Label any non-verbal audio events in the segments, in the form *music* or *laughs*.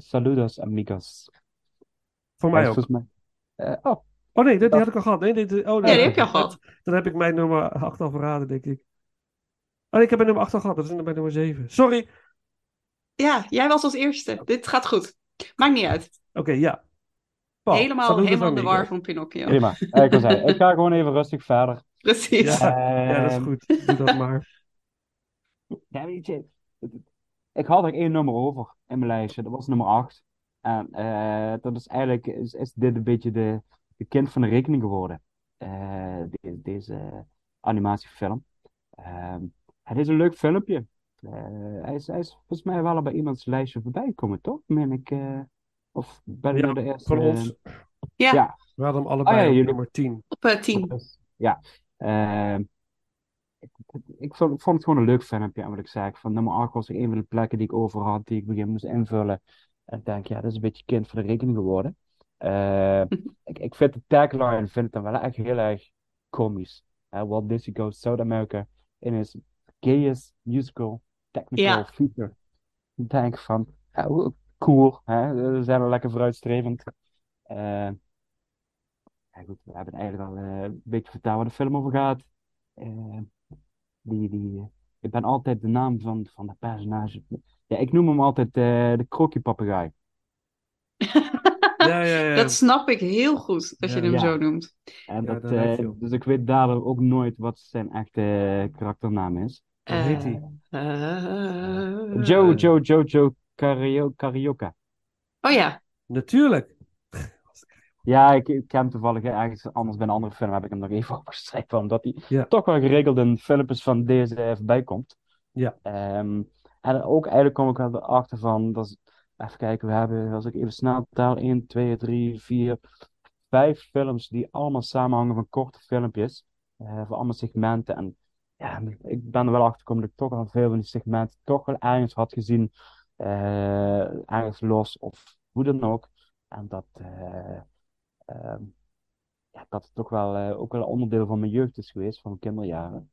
Saludos Amigos. Voor mij ook. volgens mij... eh, oh, Oh nee, dat, die had ik al gehad. Nee, dit, oh, nee. Ja, die heb je al gehad. Dan heb ik mijn nummer 8 al verraden, denk ik. Oh nee, ik heb mijn nummer 8 al gehad. Dat is mijn nummer 7. Sorry. Oké, Ja, jij was als eerste. Dit gaat goed. Maakt niet uit. ja. Paul, helemaal helemaal in de war van Pinocchio. prima. Eh, Ik, wil zeggen, ik ga gewoon even rustig verder. Precies. Ja, ja, dat is Ehm, goed. Doe dat maar. Ja, weet je, ik had er één nummer over in mijn lijstje. Dat was nummer 8. En eh, dat is eigenlijk, is, is dit een beetje de, de kind van de rekening geworden. Eh, de- deze animatiefilm. Ehm, het is een leuk filmpje. Eh, hij, is, hij is volgens mij wel al bij iemands lijstje voorbij gekomen, toch? Meen ik, eh, of ben ik Ja, nou de eerste? Van ons. Ja, ja. We hadden hem allebei Oh ja, op jullie- nummer 10. op eh, 10. Ja. Ik, ik, vond, ik vond het gewoon een leuk filmpje, en wat ik zei. Van nummer 8 was een van de plekken die ik over had, die ik begin moest invullen. En ik denk, ja, dat is een beetje kind voor de rekening geworden. Eh, *laughs* ik, ik vind de tagline vind ik dan wel echt heel erg komisch. Uh, Walt Disney Goes South America in his gayest musical technical feature. Ik denk van, hoe- cool, hè? we zijn er lekker vooruitstrevend. Eh, ja, goed, we hebben eigenlijk al eh, een beetje verteld waar de film over gaat. Die, die, ik ben altijd de naam van, van de personage. Ja, ik noem hem altijd eh, de krokje-papegaai. Ja, ja, ja. Dat snap ik heel goed als je hem Ja. zo noemt. En Ja, dat, dat eh, dus ik weet daardoor ook nooit wat zijn echte karakternaam is. Hoe heet hij? Eh, Joe, Joe, Joe, Joe Cario, Carioca. Oh ja. Natuurlijk. Ja, ik, ik ken hem toevallig ergens anders bij een andere film heb ik hem nog even *laughs* opgeschreven, omdat hij Ja. toch wel geregeld in filmpjes van deze even bijkomt. Ja. Ehm, en ook eigenlijk kom ik wel erachter van, dat is, even kijken, we hebben, als ik even snel tel, 1, 2, 3, 4, 5 films die allemaal samenhangen van korte filmpjes, eh, voor allemaal segmenten. En ja, ik ben er wel achter gekomen dat ik toch al veel van die segmenten toch wel ergens had gezien eh, ergens los of hoe dan ook. En dat, eh, ja, dat het toch wel, eh, ook wel een onderdeel van mijn jeugd is geweest, van mijn kinderjaren.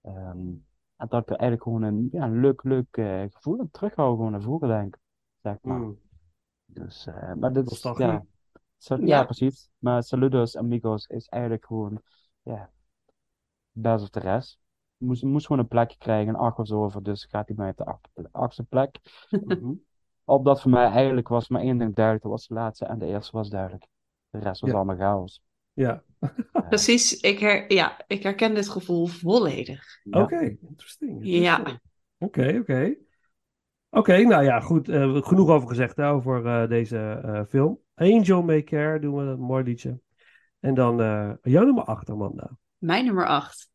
Ehm, en dat ik er eigenlijk gewoon een, ja, een leuk, leuk eh, gevoel aan terughoud, gewoon naar vroeger denk zeg maar. Hmm. Dus, eh, maar dit is, ja, ja, Ja. precies. Maar Saludos Amigos is eigenlijk gewoon, ja, best of de rest. Moest, moest gewoon een plekje krijgen, een acht was over, dus gaat hij mij op de acht- achtste plek. *laughs* Mhm. Opdat voor mij eigenlijk was maar één ding duidelijk, dat was de laatste en de eerste was duidelijk. De rest was Ja. allemaal chaos. Ja, *laughs* Precies, ik, her, ja, ik herken dit gevoel volledig. ja. oké. Interesting. Ja. Oké, oké. Oké, nou ja, goed. eh, genoeg over gezegd hè, over eh, deze eh, film. Angel May Care doen we, een mooi liedje. En dan eh jouw nummer 8, Amanda. Mijn nummer 8.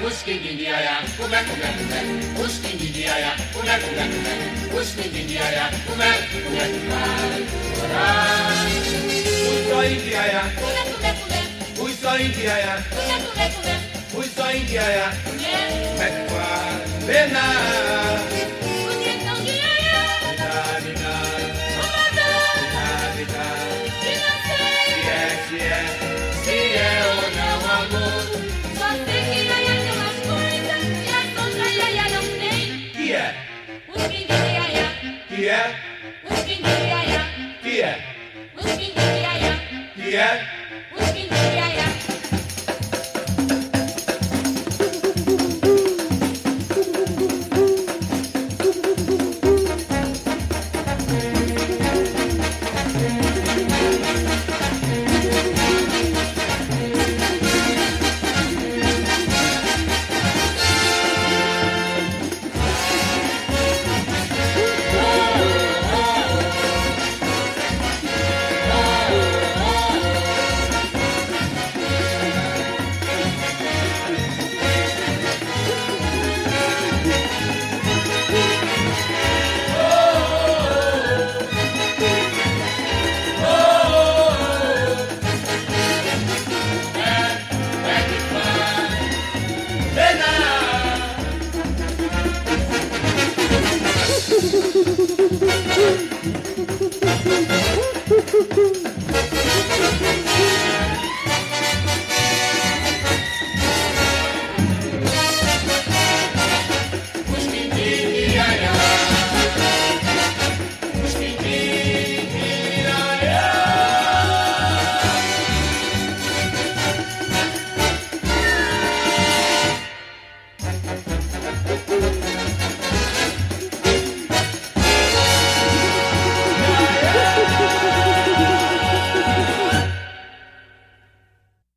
Whiskey India, come come Whiskey India, come come Whiskey India, come come India, Où sont India, Où sont India, Où sont India, yet.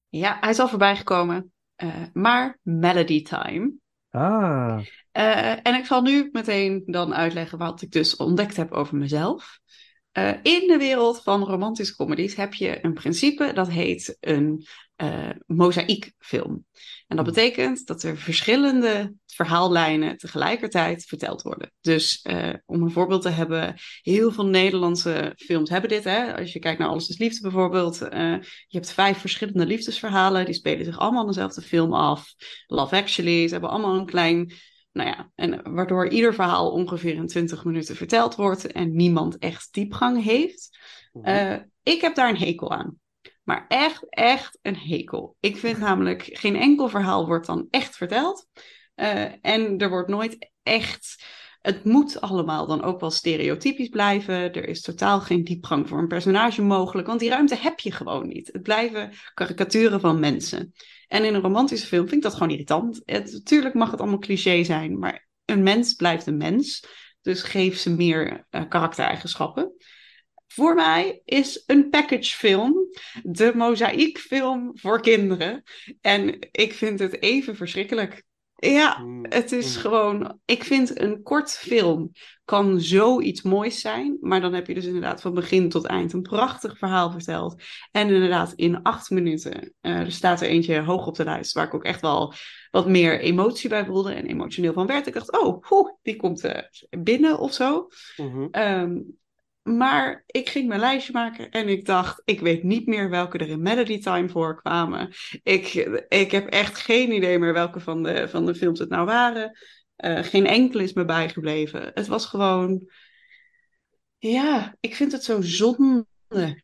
Ja, hij is al voorbij gekomen. Eh, maar Melody Time. Ah, Eh, en ik zal nu meteen dan uitleggen wat ik dus ontdekt heb over mezelf. Eh, in de wereld van romantische comedies heb je een principe dat heet een eh mozaïekfilm. En dat betekent dat er verschillende verhaallijnen tegelijkertijd verteld worden. Dus eh, om een voorbeeld te hebben, heel veel Nederlandse films hebben dit. Hè? Als je kijkt naar Alles is Liefde bijvoorbeeld. je hebt vijf verschillende liefdesverhalen. Die spelen zich allemaal in dezelfde film af. Love Actually, ze hebben allemaal een klein nou ja, en waardoor ieder verhaal ongeveer in 20 minuten verteld wordt en niemand echt diepgang heeft. Eh, ik heb daar een hekel aan. Maar echt, echt een hekel. Ik vind namelijk geen enkel verhaal wordt dan echt verteld. Eh, en er wordt nooit echt. Het moet allemaal dan ook wel stereotypisch blijven. Er is totaal geen diepgang voor een personage mogelijk, want die ruimte heb je gewoon niet. Het blijven karikaturen van mensen. En in een romantische film vind ik dat gewoon irritant. Het, natuurlijk mag het allemaal cliché zijn, maar een mens blijft een mens. Dus geef ze meer eh, karaktereigenschappen. Voor mij is een packagefilm de mozaïekfilm voor kinderen. En ik vind het even verschrikkelijk. Ja, Mm, het is mm. gewoon. Ik vind een kort film kan zoiets moois zijn. Maar dan heb je dus inderdaad van begin tot eind een prachtig verhaal verteld. En inderdaad in acht minuten. eh, er staat er eentje hoog op de lijst. Waar ik ook echt wel wat meer emotie bij voelde. En emotioneel van werd. Ik dacht, oh, die komt eh, binnen of zo. Ehm, maar ik ging mijn lijstje maken en ik dacht, ik weet niet meer welke er in Melody Time voorkwamen. Ik, ik heb echt geen idee meer welke van de, van de films het nou waren. Eh, geen enkele is me bijgebleven. Het was gewoon, ja, ik vind het zo zonde,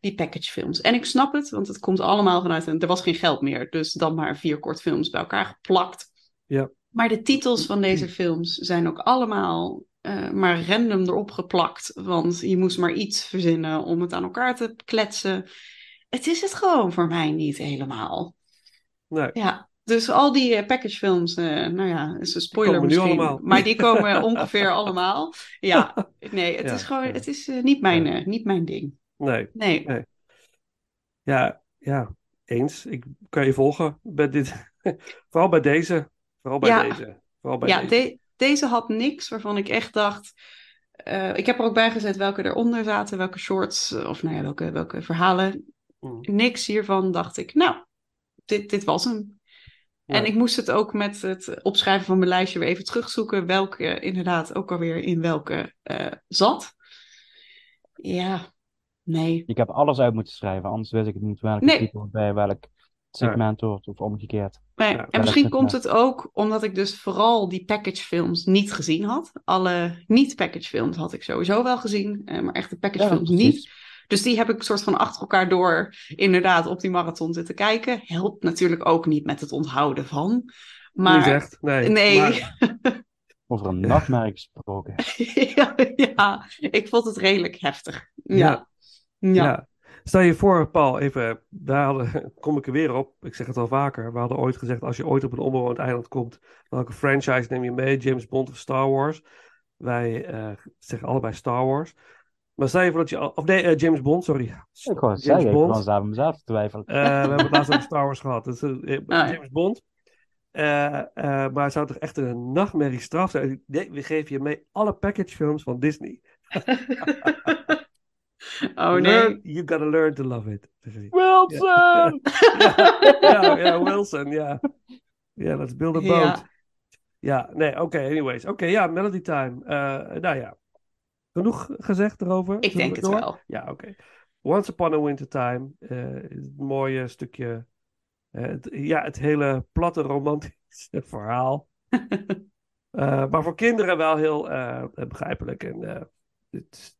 die packagefilms. En ik snap het, want het komt allemaal vanuit een, er was geen geld meer. Dus dan maar vier kortfilms bij elkaar geplakt. Ja. Maar de titels van deze films zijn ook allemaal eh, maar random erop geplakt. Want je moest maar iets verzinnen om het aan elkaar te kletsen. Het is het gewoon voor mij niet helemaal. Nee. Ja, dus al die eh, packagefilms, eh, nou ja, is een spoiler komen nu misschien. allemaal. Maar die komen *laughs* ongeveer allemaal. Ja, nee, het Ja, is gewoon, ja. het is niet, mijn, niet mijn ding. Nee. Nee. Ja, ja, eens. Ik kan je volgen bij dit. *laughs* Vooral bij deze. Vooral bij Ja. deze. Vooral bij Ja, deze. de- deze had niks waarvan ik echt dacht. eh, ik heb er ook bij gezet welke eronder zaten, welke shorts, eh, of nou ja, welke, welke verhalen. Mm. Niks hiervan dacht ik, nou, dit, dit was hem. Ja. En ik moest het ook met het opschrijven van mijn lijstje weer even terugzoeken, welke inderdaad ook alweer in welke eh, zat. Ja, nee. Ik heb alles uit moeten schrijven, anders wist ik het niet welke Nee. titel bij welk segment of omgekeerd. Nee, Ja, en misschien komt het, het ook omdat ik dus vooral die packagefilms niet gezien had. Alle niet-packagefilms had ik sowieso wel gezien, eh, maar echt de packagefilms precies. niet. Dus die heb ik soort van achter elkaar door inderdaad op die marathon zitten kijken. Helpt natuurlijk ook niet met het onthouden van. Maar Niet echt. Nee. nee, Maar- *laughs* Over een nachtmerrie gesproken. *laughs* ja, ja, ik vond het redelijk heftig. Ja. Ja. Stel je voor, Paul, even, daar hadden, *laughs* kom ik er weer op. Ik zeg het al vaker. We hadden ooit gezegd, als je ooit op een onbewoond eiland komt, welke franchise neem je mee? James Bond of Star Wars? Wij eh, zeggen allebei Star Wars. Maar stel je voor dat je, of nee, eh, James Bond, sorry. Ik het James zeggen, ik Bond. was mezelf twijfelen. Eh, we hebben het laatst over Star Wars gehad. Eh, ja. James Bond. Eh, eh, maar het zou toch echt een nachtmerrie straf zijn? Nee, we geven je mee alle packagefilms van Disney. *laughs* *laughs* Oh nee. Learn- you gotta learn to love it. Wilson! *laughs* ja, ja, Wilson, ja. Ja, let's build a Ja. boat. Ja, nee, oké, anyways. Oké, ja, Melody Time. Eh, nou ja, genoeg gezegd erover? Ik denk het door? wel. Ja, oké. Once Upon a Winter Time. eh, is een mooie stukje. eh, het- ja, het hele platte romantische *laughs* verhaal. Eh, maar voor kinderen wel heel eh, begrijpelijk. En eh, het is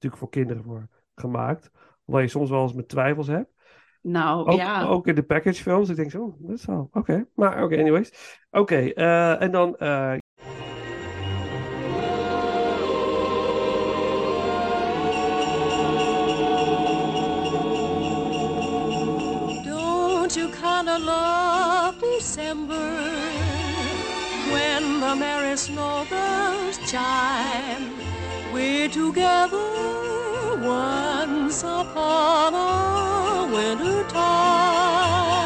natuurlijk voor kinderen voor gemaakt. Hoewel je soms wel eens met twijfels hebt. Nou Ook, ja. ook in de packagefilms. Ik denk zo, dat is wel, oké. Maar oké, anyways. Oké, eh, en dan... eh, Don't you kinda love December when the merry snowbirds chime? We're together once upon a winter time.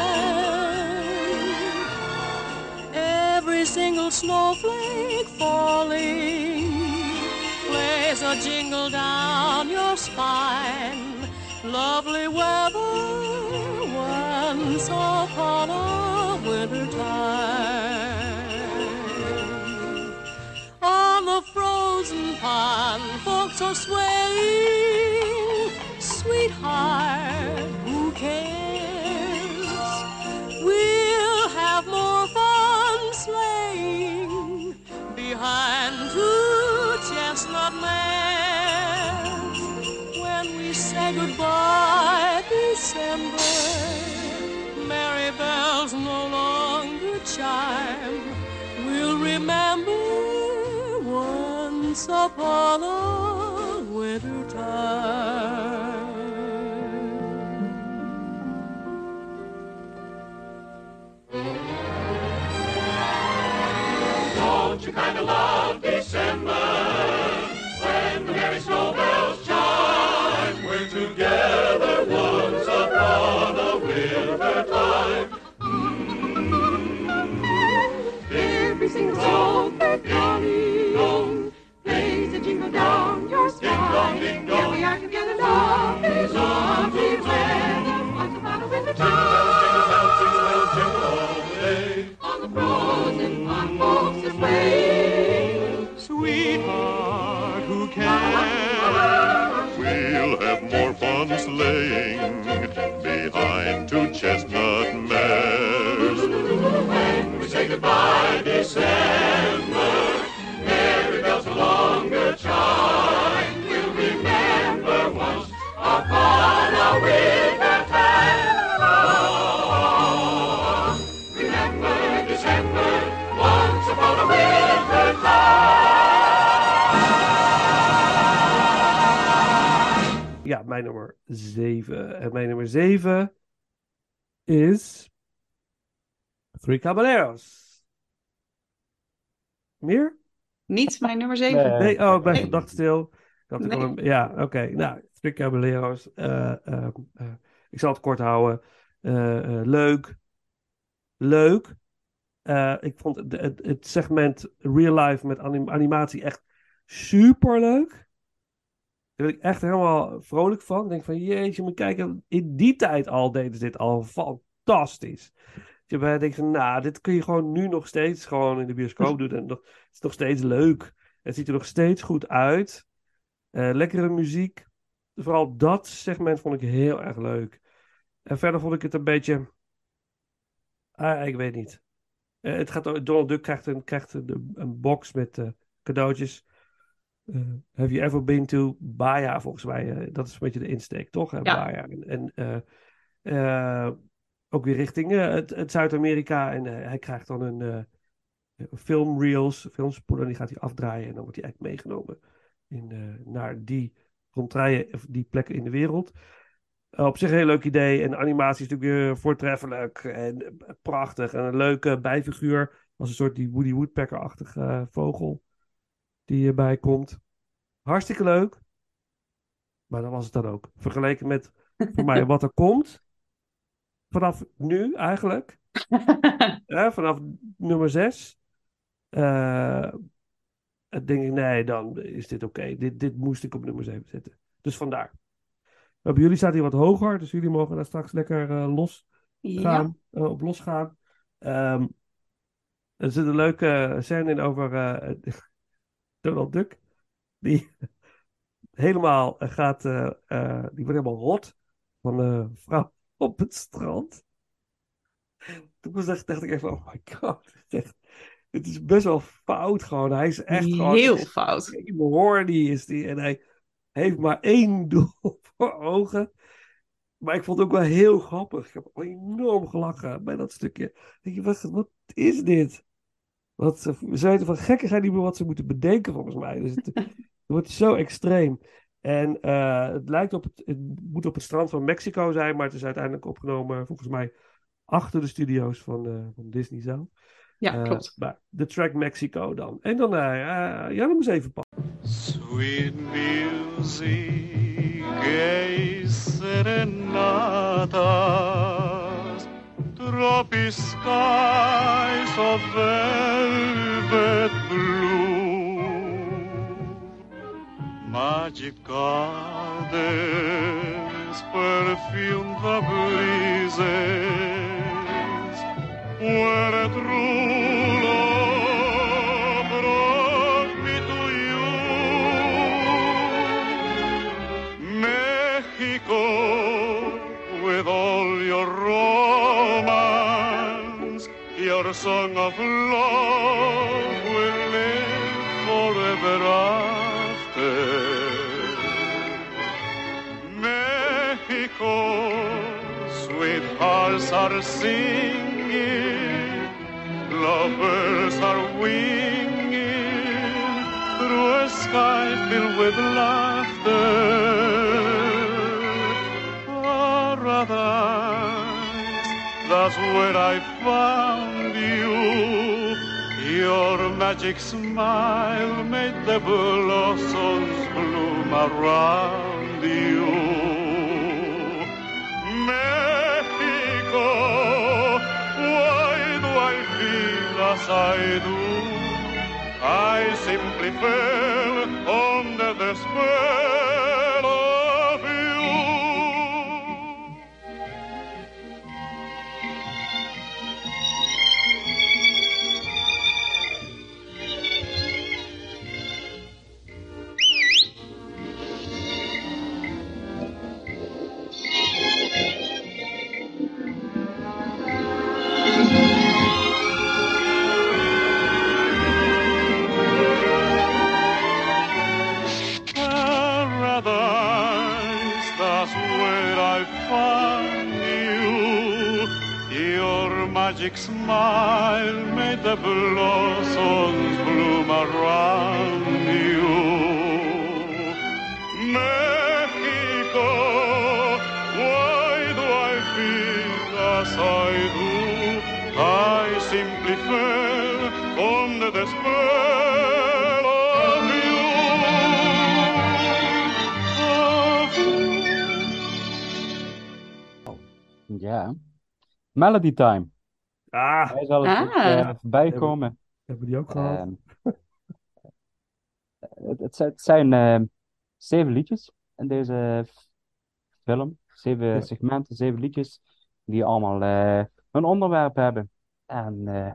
Every single snowflake falling plays a jingle down your spine. Lovely weather once upon a winter time. Frozen pond, folks are swaying. Sweetheart, who cares? We'll have more fun sleighing behind two chestnut mares when we say goodbye, December. Merry bells no longer chime. We'll remember once upon winter time. Don't you kind of love December 7. En mijn nummer 7 is Three Caballeros. Meer? Niet mijn nummer 7. Nee. Nee, oh, ik ben Nee. gedacht stil. Ik Nee. een- ja, oké. Nou, Three Caballeros. eh, eh, eh, ik zal het kort houden. Eh, eh, leuk. Leuk. Eh, ik vond het, het, het segment real life met anim- animatie echt super leuk. Daar ben ik echt helemaal vrolijk van. Ik denk van, jeetje, moet kijken. In die tijd al deden ze dit al fantastisch. Je bij denkt van, nou, dit kun je gewoon nu nog steeds gewoon in de bioscoop doen. En nog, het is nog steeds leuk. Het ziet er nog steeds goed uit. Eh, lekkere muziek. Vooral dat segment vond ik heel erg leuk. En verder vond ik het een beetje... Ah, ik weet niet. Eh, het gaat, Donald Duck krijgt een, krijgt een box met eh, cadeautjes. Eh, have you ever been to Baja, volgens mij. eh, dat is een beetje de insteek, toch? hè, Ja. Baja. En, en eh, eh, ook weer richting het, het Zuid-Amerika. En hij krijgt dan een filmreels, filmspoelen. Die gaat hij afdraaien. En dan wordt hij eigenlijk meegenomen in, naar die ronddraaien, of die plekken in de wereld. Op zich een heel leuk idee. En de animatie is natuurlijk weer voortreffelijk. En prachtig. En een leuke bijfiguur. Als een soort die Woody Woodpecker-achtige vogel. Die erbij komt. Hartstikke leuk. Maar dat was het dan ook. Vergeleken met voor mij wat er *laughs* komt. Vanaf nu eigenlijk. *laughs* Vanaf nummer 6. denk ik, nee, dan is dit oké. Dit, dit moest ik op nummer 7 zetten. Dus vandaar. Maar bij jullie staat hij wat hoger, dus jullie mogen daar straks lekker eh, los Ja. gaan, eh, op losgaan. Ehm er zit een leuke scène in over eh, Donald Duck. Die *laughs* helemaal eh, gaat, eh, eh, die wordt helemaal rot van een vrouw op het strand. Toen was echt, dacht ik even, oh my god. *laughs* dit is echt- Dit is best wel fout gewoon. Hij is echt gewoon... Heel fout. Horny is die. En hij heeft maar één doel *laughs* voor ogen. Maar ik vond het ook wel heel grappig. Ik heb enorm gelachen bij dat stukje. Denk je, wat, wat is dit? Wat, ze ze weten van gekken zijn niet meer wat ze moeten bedenken volgens mij. Dus het, het wordt zo extreem. En eh, het lijkt op het, het moet op het strand van Mexico zijn, maar het is uiteindelijk opgenomen volgens mij achter de studio's van, eh, van Disney zelf. Ja, Eh, klopt. maar de track Mexico dan. En dan, ja, noem eens even pa. Sweet music, gay serenatas, tropic skies of velvet blue, magic gardens, perfume the breezes, where a your song of love will live forever after. Mexico, sweethearts are singing, lovers are winging through a sky filled with laughter. Paradise, that's where I found. Your magic smile made the blossoms bloom around you. Mexico, why do I feel as I do? I simply fell under the spell smile made the blossoms bloom around you. Mexico, why do I feel as I do? I simply fell under the spell of you. Of you. Ja. Melody Time. Ah, Hij zal het ook, Ah. eh, voorbij komen. hebben die ook gehad? Ehm, *laughs* het, het zijn, het zijn eh, zeven liedjes in deze film. Zeven Ja. segmenten, zeven liedjes. Die allemaal eh, een onderwerp hebben. En eh,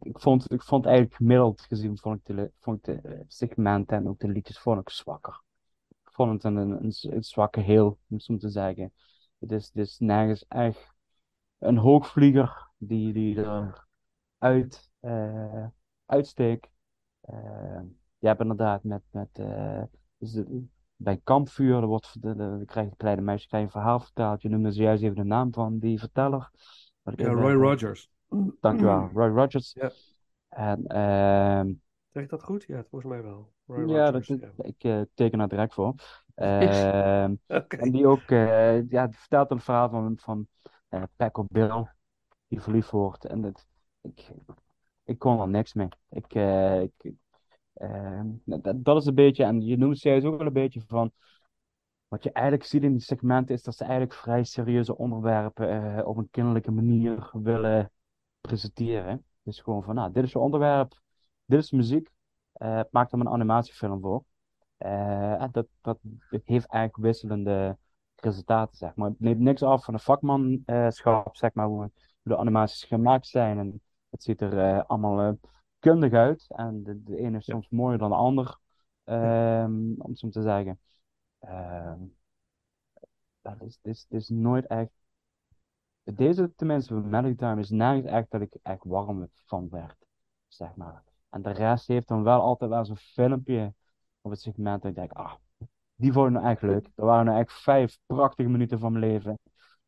ik, vond, ik vond eigenlijk gemiddeld gezien vond ik de, vond ik de segmenten en ook de liedjes vond ik zwakker. Ik vond het een, een, een, een zwakke heel, om zo te zeggen. Het is, het is nergens echt een hoogvlieger die, die eruit eh uitsteekt. Eh, je hebt inderdaad met, met eh, dus de- bij kampvuur, er wordt, de, krijgt een kleine meisje krijgt een verhaal verteld. Je noemde zojuist even de naam van die verteller. Ja, Roy Rogers. Dankjewel, *clears throat* Roy Rogers. Ja. En ehm, Zeg ik dat goed? Ja, volgens mij wel. Roy ja, Rogers, dat, ja. ik eh, teken daar direct voor. *laughs* Ehm, en die ook ja, vertelt een verhaal van, van eh Paco Bill, die verliefd wordt. En dat, ik, ik kon er niks mee. Ik, eh, ik, ehm, dat, dat is een beetje, en je noemt het ook wel een beetje van. Wat je eigenlijk ziet in die segmenten is dat ze eigenlijk vrij serieuze onderwerpen eh, op een kinderlijke manier willen presenteren. Dus gewoon van, nou, dit is je onderwerp, dit is muziek, eh maak er een animatiefilm voor. Eh, dat, dat heeft eigenlijk wisselende resultaten, zeg maar. Het neemt niks af van de vakmanschap, zeg maar, hoe, de animaties gemaakt zijn. En het ziet er eh, allemaal eh, kundig uit. En de, de ene is soms mooier dan de ander, ehm, om het zo te zeggen. Ehm, dat is, is, is nooit echt. Deze, tenminste, van Time is nergens echt dat ik echt warm van werd, zeg maar. En de rest heeft dan wel altijd wel zo'n filmpje op het segment dat ik denk, ah, die vond ik nou echt leuk. Er waren nou echt vijf prachtige minuten van mijn leven.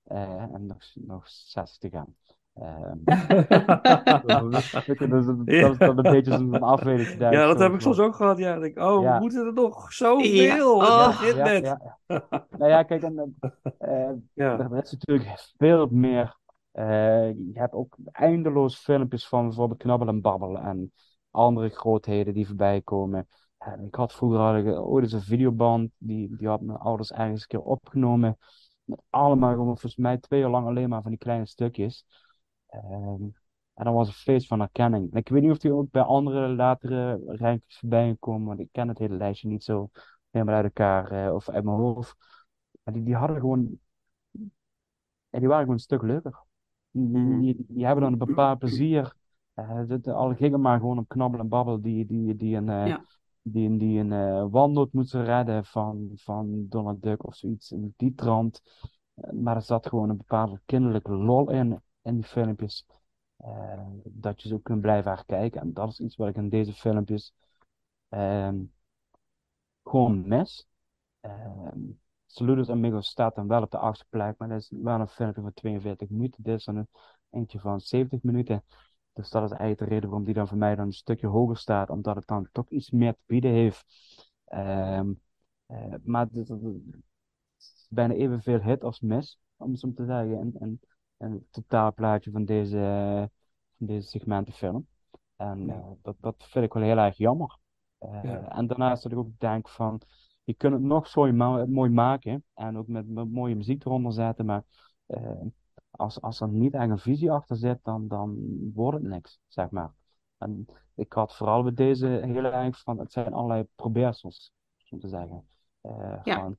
Eh, en nog, nog zes te gaan. Ehm, *laughs* dat is dan een beetje zo'n afweging. Ja, dat heb ik soms ook gehad. Ja, ik denk, oh, Ja. we moeten er nog zoveel. Ja. Ja, Oh. ja, net. ja, ja. Nou ja, kijk, en, eh, *laughs* Ja. er is natuurlijk veel meer. eh, je hebt ook eindeloos filmpjes van bijvoorbeeld Knabbel en Babbel en andere grootheden die voorbij komen. En ik had vroeger had ik ooit eens een videoband, die, die had mijn ouders ergens een keer opgenomen. Met allemaal, gewoon volgens mij twee jaar lang alleen maar van die kleine stukjes. Ehm, en dan was een feest van herkenning. En ik weet niet of die ook bij andere latere rijkjes voorbij gekomen, want ik ken het hele lijstje niet zo helemaal uit elkaar eh, of uit mijn hoofd. Maar die, die hadden gewoon. En die waren gewoon een stuk leuker. Die, die, die- die hebben dan een bepaald plezier. Eh, het, al ging het maar gewoon om knabbel en babbel die, die, die een, eh, Ja. Die, die een eh, wandelnoot moeten redden van, van Donald Duck of zoiets in die trant. Eh, maar er zat gewoon een bepaalde kinderlijke lol in, in die filmpjes. Eh, dat je zo kunt blijven haar kijken. En dat is iets wat ik in deze filmpjes ehm, gewoon mis. Ehm Saludos Amigos staat dan wel op de achtste maar dat is wel een filmpje van 42 minuten. Dit is dan een eentje van 70 minuten. Dus dat is eigenlijk de reden waarom die dan voor mij dan een stukje hoger staat, omdat het dan toch iets meer te bieden heeft. Ehm, eh, maar het is- bijna evenveel hit als mis, om het zo te zeggen, in, in, in het totaalplaatje van deze, van deze segmentenfilm. En Ja. eh, dat, dat vind ik wel heel erg jammer. Eh, Ja. En daarnaast dat ik ook denk van, je kunt het nog zo mooi maken en ook met, met mooie muziek eronder zetten, maar eh, als, als er niet echt een visie achter zit, dan, dan wordt het niks, zeg maar. En ik had vooral bij deze heel erg van, het zijn allerlei probeersels, om te zeggen. Ja. Van,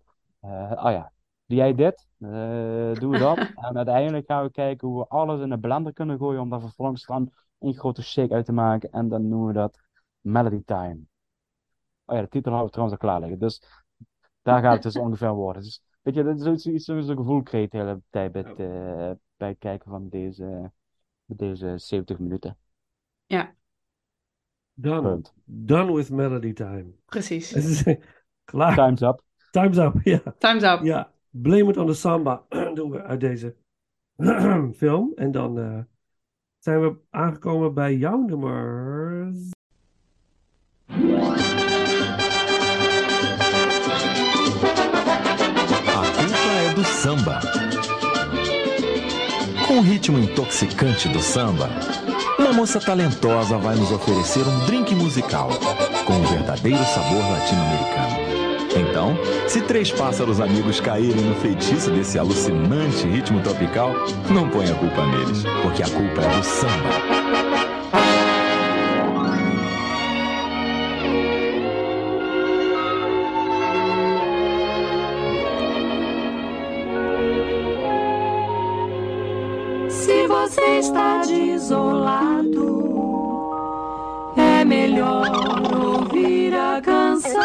oh ja, doe jij dit? Eh, doen we dat? *laughs* En uiteindelijk gaan we kijken hoe we alles in een blender kunnen gooien om daar vervolgens dan een grote shake uit te maken. En dan noemen we dat Melody Time. Oh ja, de titel hadden we trouwens al klaar liggen. Dus daar gaat het dus *laughs* ongeveer worden. Dus weet je, dat is zoiets, iets- zo'n gevoel kreeg de hele tijd bij het, eh, bij het kijken van deze, deze 70 minuten. Done. Punt. Done with Melody Time. Precies. *laughs* Klaar. Time's up. Time's up. *laughs* Ja. Time's up. Ja, Blame It on the Samba *clears throat* doen we uit deze *clears throat* film. En dan eh, zijn we aangekomen bij jouw nummer. A culpa é do samba. Com o ritmo intoxicante do samba, uma moça talentosa vai nos oferecer um drink musical com o verdadeiro sabor latino-americano. Então, se três pássaros amigos caírem no feitiço desse alucinante ritmo tropical, não ponha a culpa neles, porque a culpa é do samba. Está desolado, é melhor ouvir a canção.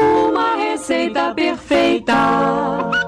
Uma receita perfeita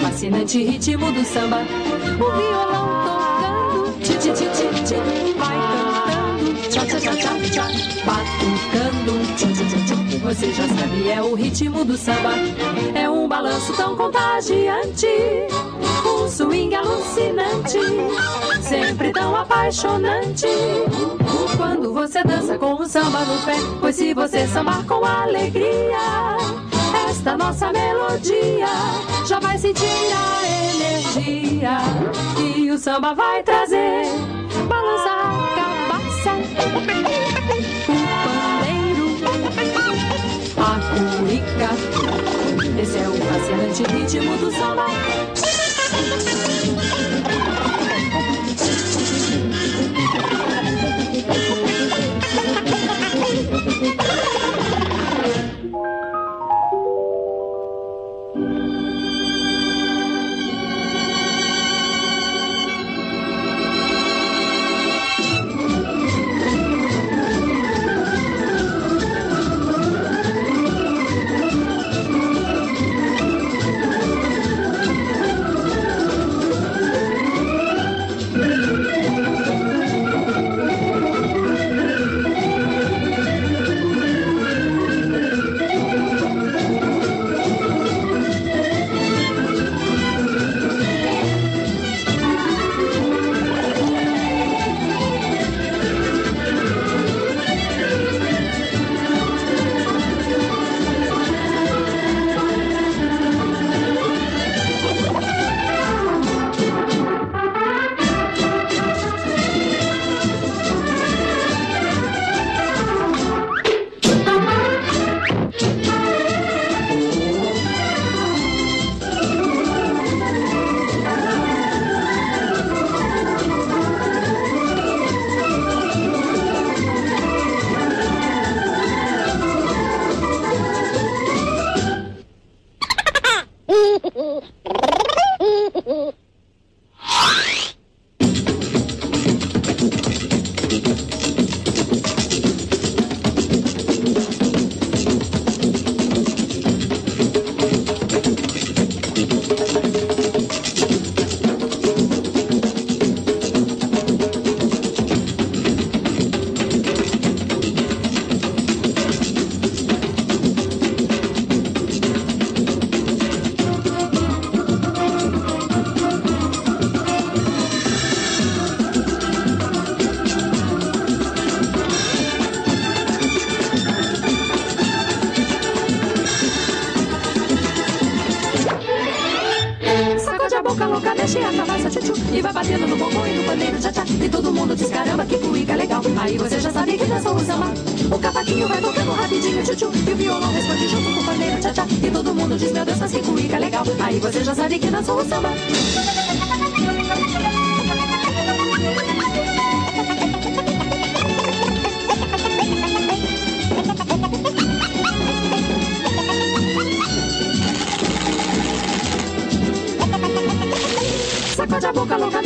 fascinante ritmo do samba. O violão tocando, ti, ti, ti, ti, ti, vai cantando, tcha, tcha, tcha, tcha, tcha, batucando, tchu, tchu, tchu, tchu. Você já sabe, é o ritmo do samba. É um balanço tão contagiante, um swing alucinante, sempre tão apaixonante. Quando você dança com o samba no pé, pois se você sambar com alegria, esta nossa melodia já vai sentir a energia que o samba vai trazer. Balança a cabaça, o pandeiro, a cuica. Esse é o fascinante ritmo do samba.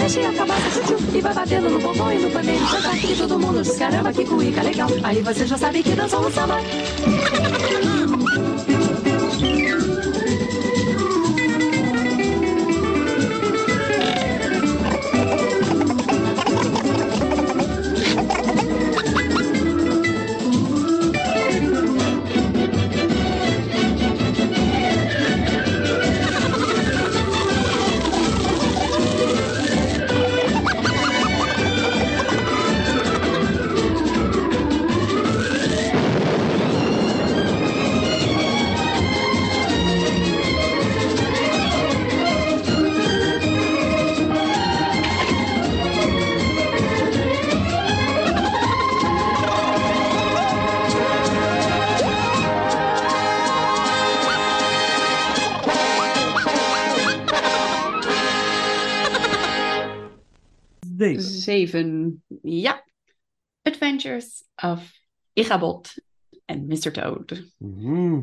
Mexe a cabeça, tchutchu, e vai batendo no bumbum e no pandeiro cantar. E todo mundo diz, caramba, que cuíca legal. Aí você já sabe que dançou o samba. Deze. Zeven. Ja. Adventures of Ichabod en Mr. Toad. Mhm.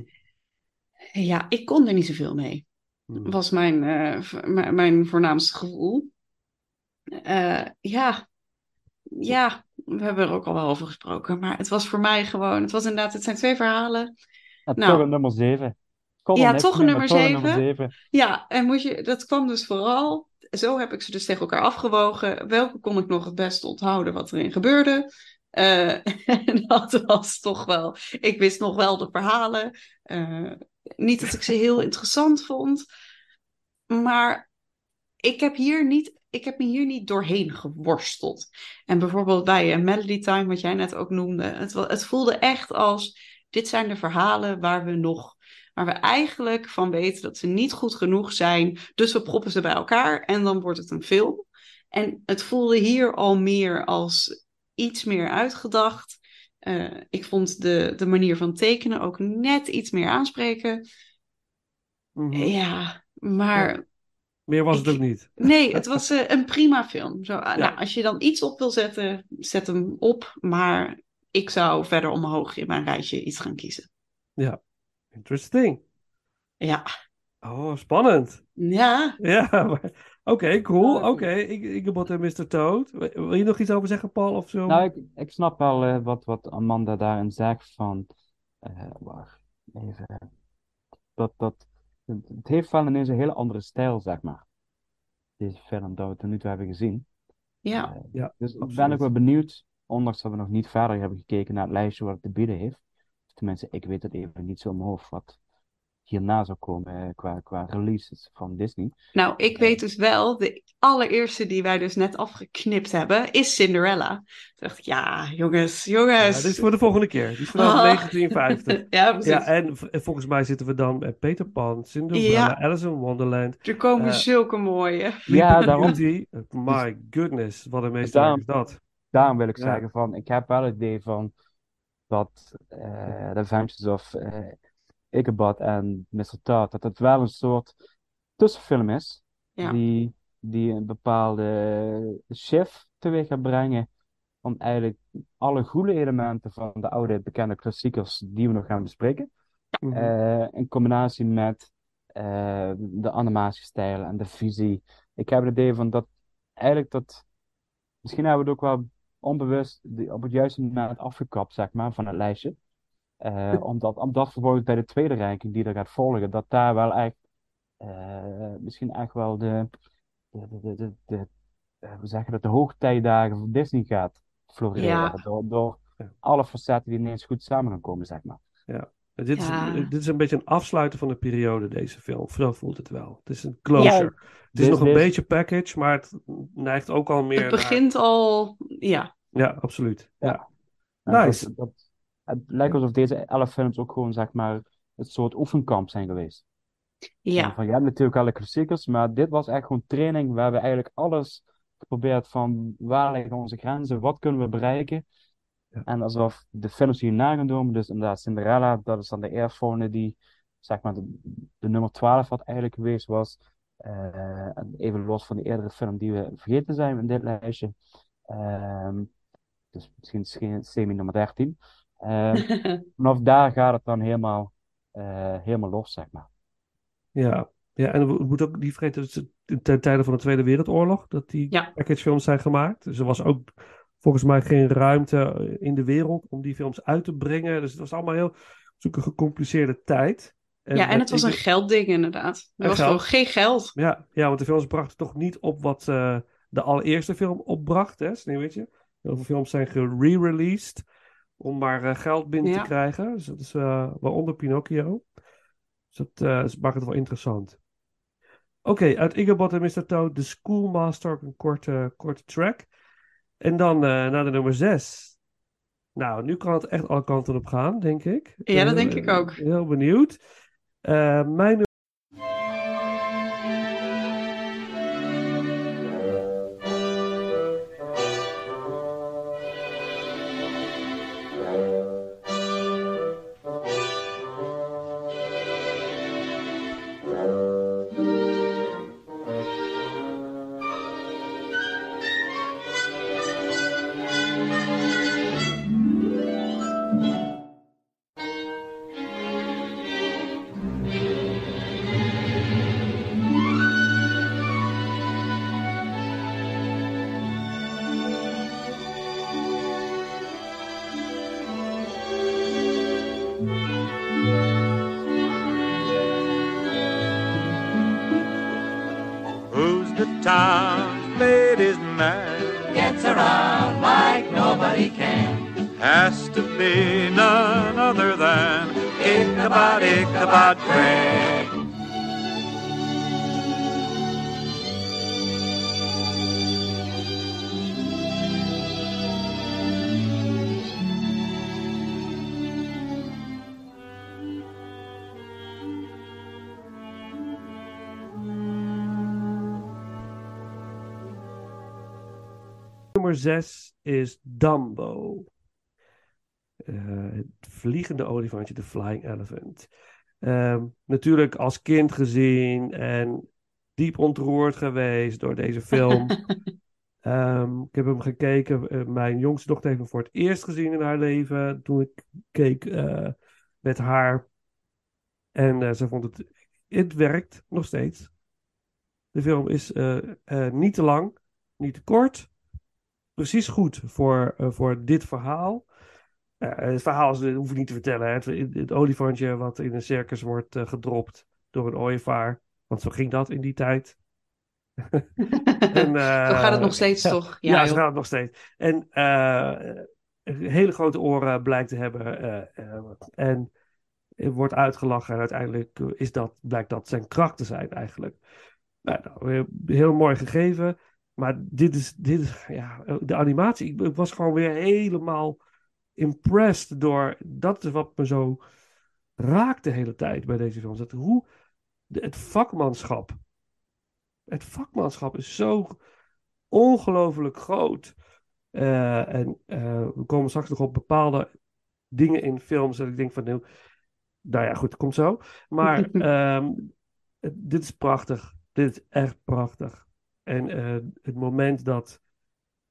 Ja, ik kon er niet zoveel mee. Mhm. Was mijn, eh, m- mijn voornaamste gevoel. Eh, ja. Ja, we hebben er ook al wel over gesproken. Maar het was voor mij gewoon... Het was inderdaad... Het zijn twee verhalen. En Nou. toch een nummer 7. Kon er Ja, toch een nummer toch een nummer zeven. 7. Ja, en moet je, dat kwam dus vooral, zo heb ik ze dus tegen elkaar afgewogen. Welke kon ik nog het beste onthouden wat erin gebeurde? Eh, *laughs* en dat was toch wel, ik wist nog wel de verhalen. Eh, niet dat ik ze heel interessant vond, maar ik heb hier niet, ik heb me hier niet doorheen geworsteld. En bijvoorbeeld bij eh, Melody Time, wat jij net ook noemde, het, het voelde echt als, dit zijn de verhalen waar we nog waar we eigenlijk van weten dat ze niet goed genoeg zijn. Dus we proppen ze bij elkaar en dan wordt het een film. En het voelde hier al meer als iets meer uitgedacht. Eh, ik vond de, de manier van tekenen ook net iets meer aanspreken. Mhm. Ja, maar Meer was het Ik- ook niet. *laughs* nee, het was eh, een prima film. Zo, ah, Ja. nou, als je dan iets op wil zetten, zet hem op. Maar ik zou verder omhoog in mijn rijtje iets gaan kiezen. Interesting. Ja, Oh, spannend. ja. Ja, maar... Oké, cool. Oké, ik, ik heb en Mr. Toad. Wil je nog iets over zeggen, Paul? Of zo? Nou, ik, ik snap wel eh, wat, wat Amanda daarin zegt van... eh wacht, even... Dat, dat, het, heeft wel ineens een hele andere stijl, zeg maar. Deze film dat we tot nu toe hebben gezien. Ja. Eh, Ja, dus ik ben absoluut. ook wel benieuwd, ondanks dat we nog niet verder hebben gekeken naar het lijstje wat het te bieden heeft. Tenminste, ik weet het even niet zo in mijn hoofd wat hierna zou komen eh, qua, qua releases van Disney. Nou, ik weet dus wel, de allereerste die wij dus net afgeknipt hebben, is Cinderella. Toen dacht ik, ja, jongens, Ja, jongens. dit is voor de volgende keer. Die is vanaf Ah. 1950. ja, precies. Ja, en en volgens mij zitten we dan met Peter Pan, Cinderella, Ja. Alice in Wonderland, er komen eh, zulke mooie. Ja, daarom, Beauty. *laughs* My goodness, wat een meesterwerk is dat. daarom wil ik Ja. zeggen van, ik heb wel het idee van dat eh The Adventures of Ichabod en Mr. Todd, dat het wel een soort tussenfilm is, Ja. die, die een bepaalde shift teweeg gaat brengen om eigenlijk alle goede elementen van de oude bekende klassiekers die we nog gaan bespreken, Mhm. eh, in combinatie met de animatiestijl en de visie. Ik heb het idee van dat eigenlijk dat, misschien hebben we het ook wel onbewust op het juiste moment afgekapt, zeg maar, van het lijstje. Eh, omdat, omdat vervolgens bij de tweede ranking die er gaat volgen, dat daar wel echt, eh, misschien echt wel de, de, de, de, de, de- eh, hoe zeg je dat, de hoogtijdagen van Disney gaat floreren. Ja. Door, door Ja. alle facetten die ineens goed samen gaan komen, zeg maar. Dit, is, Ja. dit is een beetje een afsluiten van de periode, deze film. Zo voelt het wel. Het is een closure. Ja, het is dit- nog een dit- beetje package, maar het neigt ook al meer Het begint al, ja. Ja, absoluut. Ja. Nice. dat, dat, het lijkt alsof deze elf films ook gewoon, zeg maar, een soort oefenkamp zijn geweest. Ja, Van, je hebt natuurlijk alle klassiekers, maar dit was echt gewoon training waar we eigenlijk alles geprobeerd van waar liggen onze grenzen, wat kunnen we bereiken. Ja. En alsof de films hierna gaan doen, dus inderdaad Cinderella, dat is dan de eerstvolgende die, zeg maar, de, de nummer 12 wat eigenlijk geweest was. Eh, en even los van de eerdere film die we vergeten zijn in dit lijstje. Ehm, dus misschien semi nummer 13. Ehm, *laughs* vanaf daar gaat het dan helemaal, eh, helemaal los, zeg maar. Ja. Ja, en we moeten ook niet vergeten ten tijde van de Tweede Wereldoorlog, dat die Ja. packagefilms zijn gemaakt. Dus er was ook volgens mij geen ruimte in de wereld om die films uit te brengen. Dus het was allemaal heel zo'n gecompliceerde tijd. ja, en het was een geldding inderdaad. Er was geld. gewoon geen geld. Ja, ja, want de films brachten toch niet op wat eh, de allereerste film opbracht, hè, Sneeuwwitje. Heel veel films zijn gere-released om maar eh, geld binnen Ja. te krijgen. Dus dat is eh, waaronder Pinocchio. Dus dat, eh, maakt het wel interessant. Oké, uit Igabot en Mr. Toad, The Schoolmaster, een korte, korte track. En dan eh, naar de nummer 6. Nou, nu kan het echt alle kanten op gaan, denk ik. Ja, dat denk ik ook. Heel benieuwd. Eh, mijn be none other than Ichabod, Ichabod Crane. Nummer 6 is Dumbo. Eh, het vliegende olifantje, de Flying Elephant. Ehm, natuurlijk als kind gezien en diep ontroerd geweest door deze film. *laughs* Ehm, ik heb hem gekeken. eh, mijn jongste dochter heeft hem voor het eerst gezien in haar leven. Toen ik keek eh, met haar. En eh, ze vond het. Het werkt nog steeds. De film is niet te lang, niet te kort. Precies goed voor, voor dit verhaal. Eh, het verhaal is, dat hoef ik niet te vertellen. hè. Het, het olifantje wat in een circus wordt eh, gedropt door een ooievaar. Want zo ging dat in die tijd. *laughs* En, eh, Zo gaat het nog steeds, toch? Ja, Ja, zo gaat het nog steeds. En eh, hele grote oren blijkt te hebben. eh, eh, en wordt uitgelachen. En uiteindelijk is dat, blijkt dat zijn kracht te zijn eigenlijk. Nou, nou, eh, heel mooi gegeven. Maar dit is, dit is ja, de animatie. Ik was gewoon weer helemaal impressed door. Dat is wat me zo raakt de hele tijd bij deze films. Dat hoe de- het vakmanschap. Het vakmanschap is zo ongelooflijk groot. Eh, en eh, we komen straks nog op bepaalde dingen in films dat ik denk van, nou, nou ja, goed, het komt zo. Maar *laughs* ehm, het- dit is prachtig. Dit is echt prachtig. En eh, het moment dat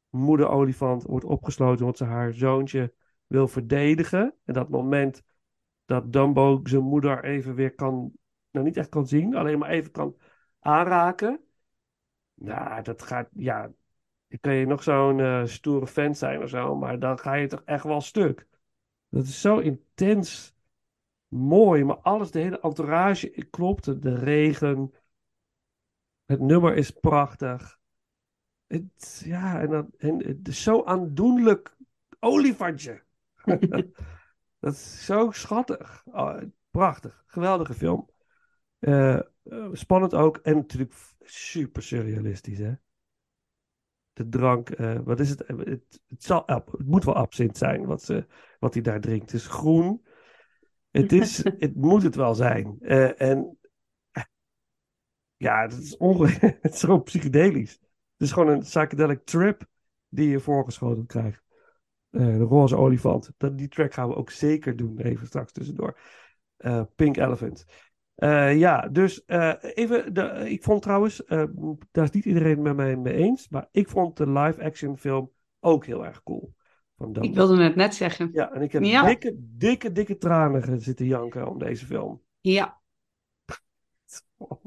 moeder olifant wordt opgesloten omdat ze haar zoontje wil verdedigen. En dat moment dat Dumbo zijn moeder even weer kan, nou niet echt kan zien, alleen maar even kan aanraken. Nou, dat gaat, ja, dan kan je nog zo'n eh, stoere fan zijn of zo, maar dan ga je toch echt wel stuk. Dat is zo intens mooi, maar alles, de hele entourage klopt. De regen, het nummer is prachtig. Het, ja, en, dan, en het is zo aandoenlijk olifantje. *laughs* dat is zo schattig. Oh, prachtig, geweldige film. Eh, eh, spannend ook en natuurlijk super surrealistisch, hè? De drank, eh, wat is het? Het, het, zal, het moet wel absint zijn wat, ze, wat hij daar drinkt. Het is groen. Het, is, *laughs* het moet het wel zijn. En ja, het is, onge *laughs* het is zo psychedelisch. Het is gewoon een psychedelic trip die je voorgeschoten krijgt. Eh, de roze olifant. Dat, die track gaan we ook zeker doen, even straks tussendoor. Eh, Pink Elephant. Eh, ja, dus even, de, ik vond trouwens, daar is niet iedereen met mij mee eens, maar ik vond de live-action film ook heel erg cool. Van. Ik wilde het net zeggen. Ja, en ik heb Ja. dikke, dikke, dikke tranen zitten janken om deze film. Ja,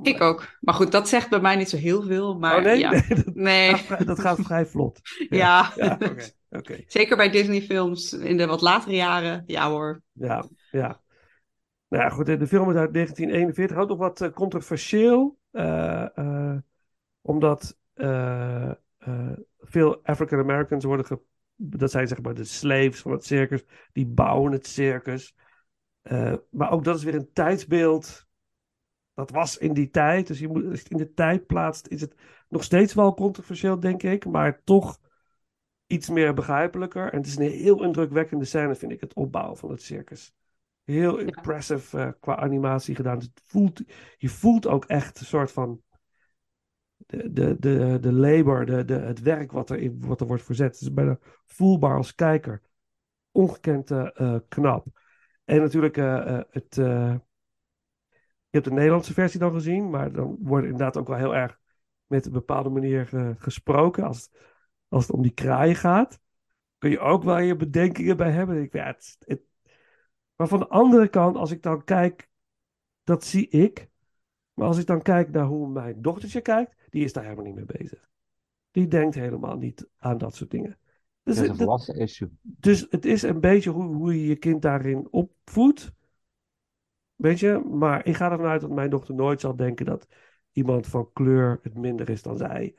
Ik ook. Maar goed, dat zegt bij mij niet zo heel veel. Maar oh nee? ja. *laughs* nee, dat, Nee. gaat, vrij- dat gaat vrij vlot. *laughs* Ja. Ja, oké. Zeker bij Disney-films in de wat latere jaren. Ja hoor. Ja, ja. Nou ja, goed, de film is uit 1941. Ook nog wat eh, controversieel. eh, eh, omdat veel African Americans worden... Ge dat zijn zeg maar de slaves van het circus. Die bouwen het circus. Maar ook dat is weer een tijdsbeeld. Dat was in die tijd. Dus je moet, als je het in de tijd plaatst, is het nog steeds wel controversieel, denk ik. Maar toch iets meer begrijpelijker. En het is een heel indrukwekkende scène, vind ik, het opbouwen van het circus. Heel impressive eh, qua animatie gedaan. Dus het voelt, je voelt ook echt een soort van de, de, de, de labor, de, de, het werk wat er, in, wat er wordt verzet. Het is bijna voelbaar als kijker. Ongekend eh, eh, knap. En natuurlijk het... je hebt de Nederlandse versie dan gezien, maar dan wordt inderdaad ook wel heel erg met een bepaalde manier gesproken. Als, als het om die kraaien gaat, kun je ook wel je bedenkingen bij hebben. Ik, ja, het, het- maar van de andere kant, als ik dan kijk, dat zie ik. Maar als ik dan kijk naar hoe mijn dochtertje kijkt, die is daar helemaal niet mee bezig. Die denkt helemaal niet aan dat soort dingen. Dus, Dat is een het- volwassen issue. dus het is een beetje hoe, hoe je je kind daarin opvoedt. Weet je, maar ik ga ervan uit dat mijn dochter nooit zal denken dat iemand van kleur het minder is dan zij.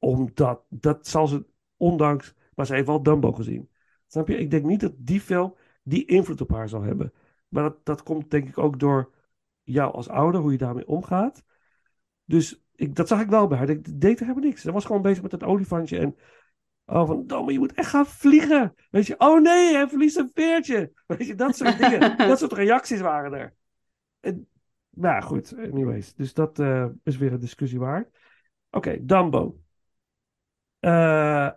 Omdat, dat zal ze, ondanks, maar ze heeft wel Dumbo gezien. Snap je? Ik denk niet dat die film die invloed op haar zal hebben. Maar dat, dat komt denk ik ook door jou als ouder, hoe je daarmee omgaat. Dus ik, dat zag ik wel bij haar. Ik deed er helemaal niks. Ze was gewoon bezig met het olifantje en Oh, van, Domme, je moet echt gaan vliegen. Weet je, oh nee, hij verliest een veertje. *laughs* Weet je, dat soort dingen. *laughs* dat soort reacties waren er. En, nou goed, anyways. Dus dat eh, is weer een discussie waard. Oké, Dumbo. Eh,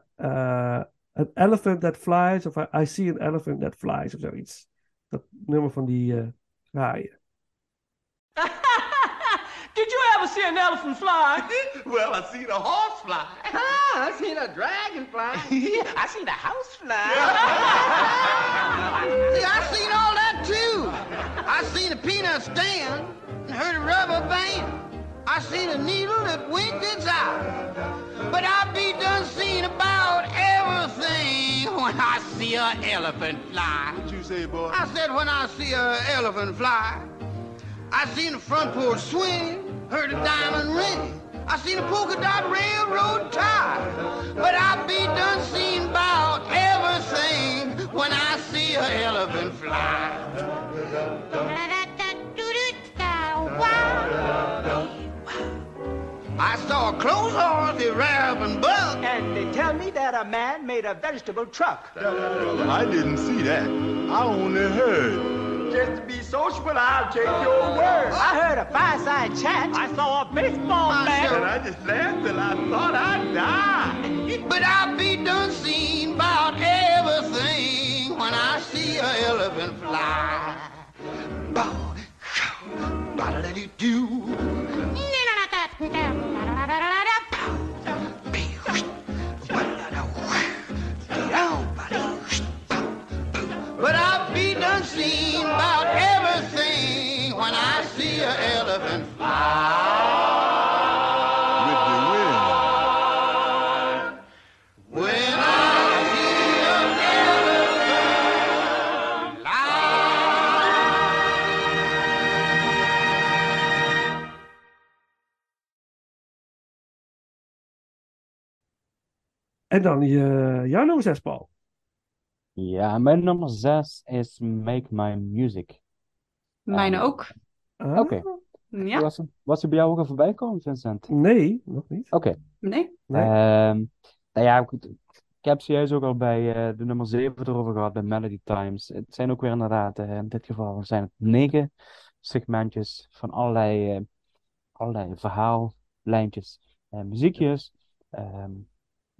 an elephant that flies, of I, I see an elephant that flies, of zoiets. Dat nummer van die eh kraaien. *laughs* Did you ever see an elephant fly? *laughs* Well, I seen a horse fly. *laughs* Ah, I seen a dragon fly. I seen a house fly. See, I seen all that too. I seen a peanut stand and heard a rubber band. I seen a needle that winked its eye. But I be done seen about everything when I see a elephant fly. What you say, boy? I said when I see a elephant fly. I seen the front porch swing, heard a diamond ring. I seen a polka dot railroad tie. But I be done seen about everything when I see a elephant fly. I saw a clothes horse, a raven buck. And they tell me that a man made a vegetable truck. I didn't see that. I only heard. Just to be sociable, I'll take your word. I heard a fireside chat. I saw a baseball I bat. said- And I just laughed till I thought I'd die. But I'll be done seen about everything when I see a elephant fly. Bow, show, ba-da-da-doo-doo. But I be done seen about everything when I see a elephant. With En dan je, jouw nummer 6, Paul. Ja, mijn nummer 6 is Make My Music. Mijne ook. Ah, Oké. Ja? Was, het- was het bij jou ook al voorbij komen, Vincent? Nee, nog niet. Oké. Nee? Nee. Ehm, nou ja, goed. Ik heb zojuist ook al bij eh, de nummer 7 erover gehad, bij Melody Times. Het zijn ook weer inderdaad, eh, in dit geval zijn het negen segmentjes van allerlei, eh, allerlei verhaallijntjes en muziekjes. Ehm,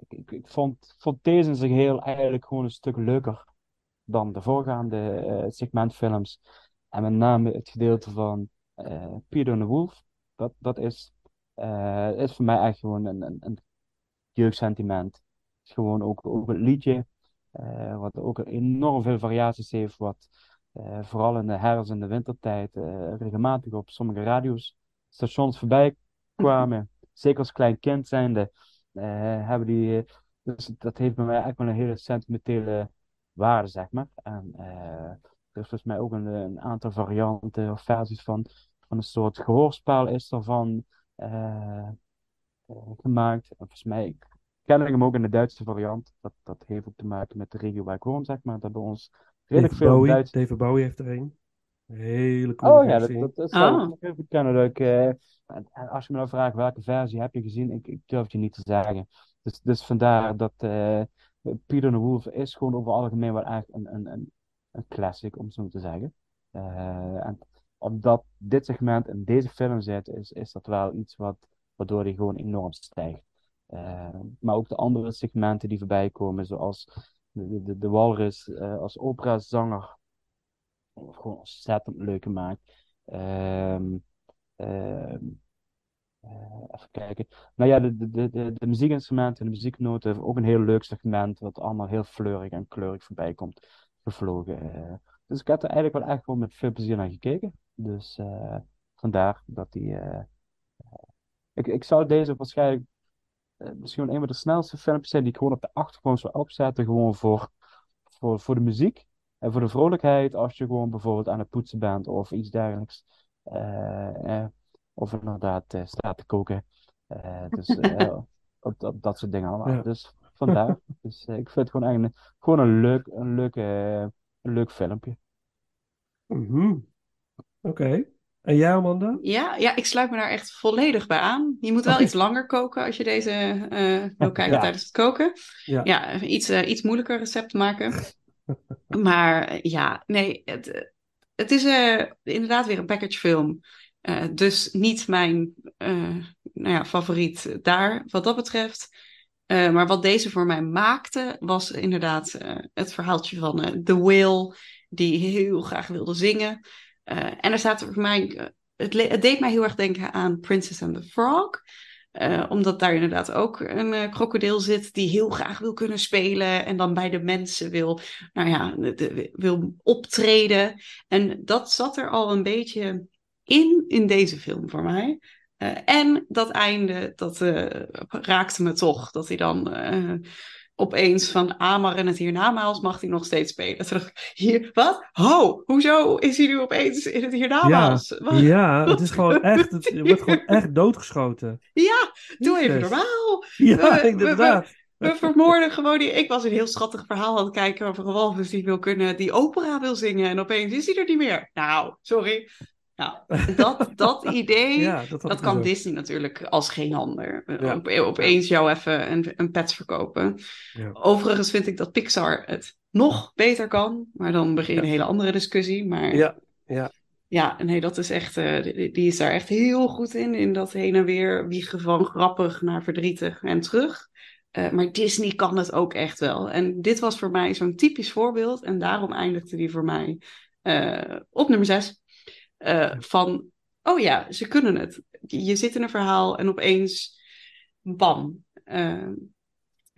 ik, vond, vond deze in zijn geheel eigenlijk gewoon een stuk leuker dan de voorgaande eh, segmentfilms. En met name het gedeelte van eh Peter de Wolf. Dat, dat is, eh, is voor mij echt gewoon een, een, een jeugdsentiment. Het is gewoon ook, ook het liedje, wat ook enorm veel variaties heeft, wat vooral in de herfst- en de wintertijd regelmatig op sommige radio's stations voorbij *laughs* kwamen. Zeker als klein kind zijnde, hebben die, eh, dus dat heeft bij mij eigenlijk wel een hele sentimentele waarde, zeg maar. En eh, er is volgens mij ook een, een aantal varianten of versies van, van een soort gehoorspel is ervan eh, eh, gemaakt. En volgens mij ken ik hem ook in de Duitse variant. Dat, dat heeft ook te maken met de regio waar ik woon, zeg maar. Dat bij ons redelijk David veel Bowie, Duits... David Bowie heeft er een. Een hele coole Oh ja, dat, versie. dat, dat zou ik Ah. nog. Dat ik, eh, en- en als je me nou vraagt welke versie heb je gezien, ik, ik durf het je niet te zeggen. Dus, dus vandaar dat eh Peter the Wolf is gewoon over het algemeen wel echt een, een, een, een classic, om het zo te zeggen. Eh, en omdat dit segment in deze film zit, is, is dat wel iets wat, waardoor hij gewoon enorm stijgt. Eh, maar ook de andere segmenten die voorbij komen, zoals de, de, de Walrus eh, als operazanger, gewoon ontzettend leuk gemaakt. Ehm, ehm, eh, even kijken. Nou ja, de, de, de, de, muziekinstrumenten en de muzieknoten ook een heel leuk segment, wat allemaal heel fleurig en kleurig voorbij komt gevlogen. Eh, dus ik heb er eigenlijk wel echt gewoon met veel plezier naar gekeken. Dus eh, vandaar dat die. ik, ik zou deze waarschijnlijk misschien een van de snelste filmpjes zijn die ik gewoon op de achtergrond zou opzetten, gewoon voor, voor, voor de muziek en voor de vrolijkheid, als je gewoon bijvoorbeeld aan het poetsen bent of iets dergelijks. Eh, eh, of inderdaad eh, staat te koken. Eh, dus eh, *laughs* op, op dat soort dingen allemaal. Ja. Dus vandaar. *laughs* Dus eh, ik vind het gewoon eigenlijk een, gewoon een leuk, een leuk, een leuk filmpje. Mhm. Oké. En jij, Amanda? Ja, ja, ik sluit me daar echt volledig bij aan. Je moet wel iets langer koken als je deze eh, wil *laughs* kijken Ja. tijdens het koken. Ja. Ja, iets, iets moeilijker recept maken. Maar eh, ja, nee, het, eh, het is eh, inderdaad weer een package film. Eh, dus niet mijn nou ja, favoriet daar, wat dat betreft. Maar wat deze voor mij maakte, was inderdaad het verhaaltje van The Whale, die heel graag wilde zingen. En er staat voor mij, het, het deed mij heel erg denken aan Princess and the Frog. Eh, omdat daar inderdaad ook een eh, krokodil zit die heel graag wil kunnen spelen en dan bij de mensen wil, nou ja, wil optreden. En dat zat er al een beetje in, in deze film voor mij. Eh, en dat einde, dat raakte me toch. Dat hij dan opeens van Amar en het hiernamaals mag hij nog steeds spelen. Ik, hier, wat? Ho, hoezo is hij nu opeens in het Ja, hiernamaals? Wat? ja, het is gewoon echt, het, wordt gewoon echt doodgeschoten. Ja, doe even normaal. Ja, We- we- inderdaad. We vermoorden gewoon die. Ik was een heel schattig verhaal aan het kijken over een walvis die wil kunnen, die opera wil zingen. En opeens is hij er niet meer. Nou, sorry. Nou, *laughs* dat, dat idee, Ja, dat kan dus. Disney natuurlijk als geen ander. Eh, Ja. Op, opeens jou even een, een pet verkopen. Ja. Overigens vind ik dat Pixar het nog beter kan. Maar dan begin je een hele andere discussie. Maar Ja, ja. ja, nee, dat is echt, eh, die, die is daar echt heel goed in. In dat heen en weer wiegen van grappig naar verdrietig en terug. Eh, maar Disney kan het ook echt wel. En dit was voor mij zo'n typisch voorbeeld. En daarom eindigde die voor mij eh, op nummer 6. Van, oh ja, ze kunnen het. Je zit in een verhaal en opeens, bam. Eh,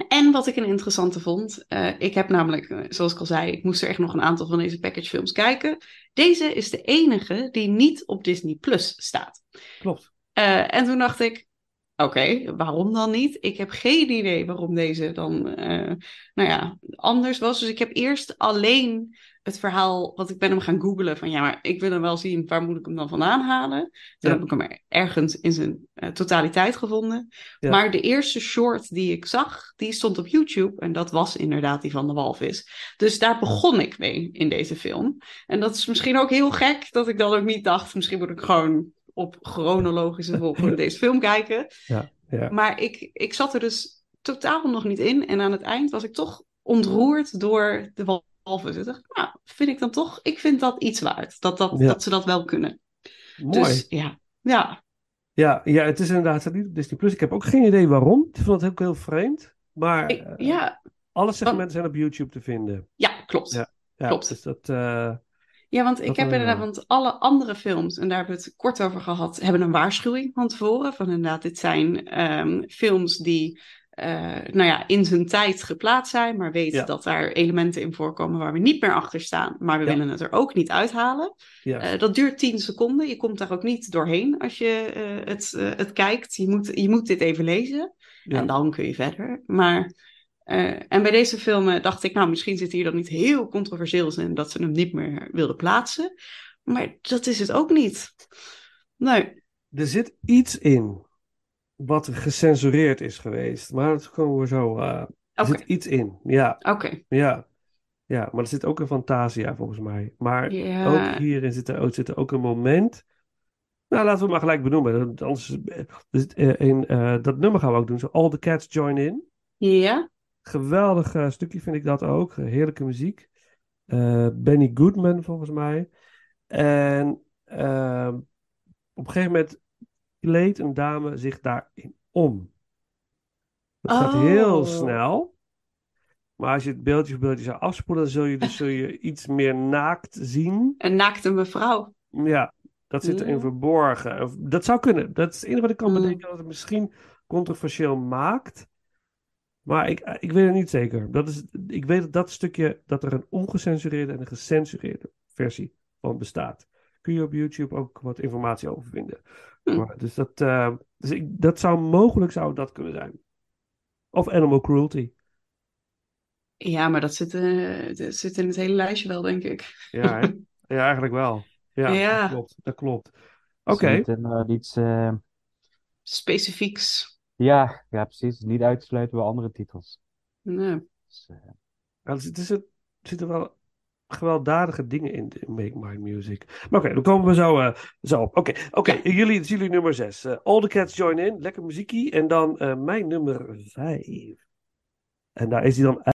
en wat ik een interessante vond, eh, ik heb namelijk, eh, zoals ik al zei, ik moest er echt nog een aantal van deze package films kijken. Deze is de enige die niet op Disney Plus staat. Klopt. Eh, en toen dacht ik, oké, waarom dan niet? Ik heb geen idee waarom deze dan, eh, nou ja, anders was. Dus ik heb eerst alleen het verhaal, want ik ben hem gaan googlen van ja, maar ik wil hem wel zien, waar moet ik hem dan vandaan halen? Toen Ja. heb ik hem er ergens in zijn eh, totaliteit gevonden. Ja. Maar de eerste short die ik zag, die stond op YouTube en dat was inderdaad die van de walvis. Dus daar begon ik mee in deze film. En dat is misschien ook heel gek dat ik dan ook niet dacht, misschien moet ik gewoon op chronologische volgorde *laughs* deze film kijken. Ja, ja. Maar ik, ik zat er dus totaal nog niet in. En aan het eind was ik toch ontroerd door de walvis. Ik dacht, nou, vind ik dan toch, ik vind dat iets waard. Dat, dat, Ja. dat ze dat wel kunnen. Mooi. Dus ja, ja. Ja, ja, het is inderdaad niet op Disney Plus. Ik heb ook geen idee waarom. Ik vond het ook heel vreemd. Maar Ik- eh, ja, alle segmenten zijn op YouTube te vinden. ja, klopt. Ja, ja, Klopt. Dus dat, eh, Ja, want Dat ik heb wel, inderdaad, want alle andere films, en daar hebben we het kort over gehad, hebben een waarschuwing van tevoren. Van inderdaad, dit zijn ehm, films die eh, nou ja, in zijn tijd geplaatst zijn, maar weet Ja. dat daar elementen in voorkomen waar we niet meer achter staan, maar we Ja. willen het er ook niet uithalen. Ja. Eh, dat duurt 10 seconden. Je komt daar ook niet doorheen als je eh, het, eh, het kijkt. Je moet, je moet dit even lezen en dan kun je verder. Maar, eh, en bij deze film eh, dacht ik, nou, misschien zit hier dan niet heel controversieels in dat ze hem niet meer wilden plaatsen. Maar dat is het ook niet. Nee. Er zit iets in wat gecensureerd is geweest, maar dat komen we zo. eh, er zit iets in, ja. Oké. Ja. Ja, maar er zit ook een Fantasia volgens mij. Maar ook hierin zit er, ook- zit er ook een moment. Nou, laten we het maar gelijk benoemen. Anders, eh, dus, eh, in, dat nummer gaan we ook doen. Zo, All the Cats Join In. Ja. Geweldig stukje vind ik dat ook. Heerlijke muziek. Benny Goodman volgens mij. En eh, op een gegeven moment kleedt een dame zich daarin om. Het gaat heel Oh. snel. Maar als je het beeldje voor beeldje zou afspoelen, dan zul je, dus zul je iets meer naakt zien. Een naakte mevrouw. Ja, dat zit erin Ja. verborgen. Dat zou kunnen. Dat is het enige wat ik kan Mm. bedenken dat het misschien controversieel maakt. Maar ik, ik weet het niet zeker. Dat is, ik weet dat dat stukje, dat er een ongecensureerde en een gecensureerde versie van bestaat. Kun je op YouTube ook wat informatie over vinden. Hm. Maar, dus dat, eh, dus ik, dat zou mogelijk zou dat kunnen zijn. Of animal cruelty. Ja, maar dat zit, eh, dat zit in het hele lijstje wel, denk ik. Ja, hè? ja eigenlijk wel. Ja, Ja. dat klopt. Dat klopt. Oké. Is niet inderdaad iets, eh, Specifieks. ja, ja, precies. Niet uit te sluiten bij andere titels. Nee. Dus, eh, Ja, er zit- er zit- er zitten wel gewelddadige dingen in, Make My Music. Maar oké, dan komen we zo, eh, zo op. Oké, oké, jullie, het is jullie nummer 6. All the Cats Join In, lekker muziekie. En dan eh, mijn nummer 5. En daar is hij dan.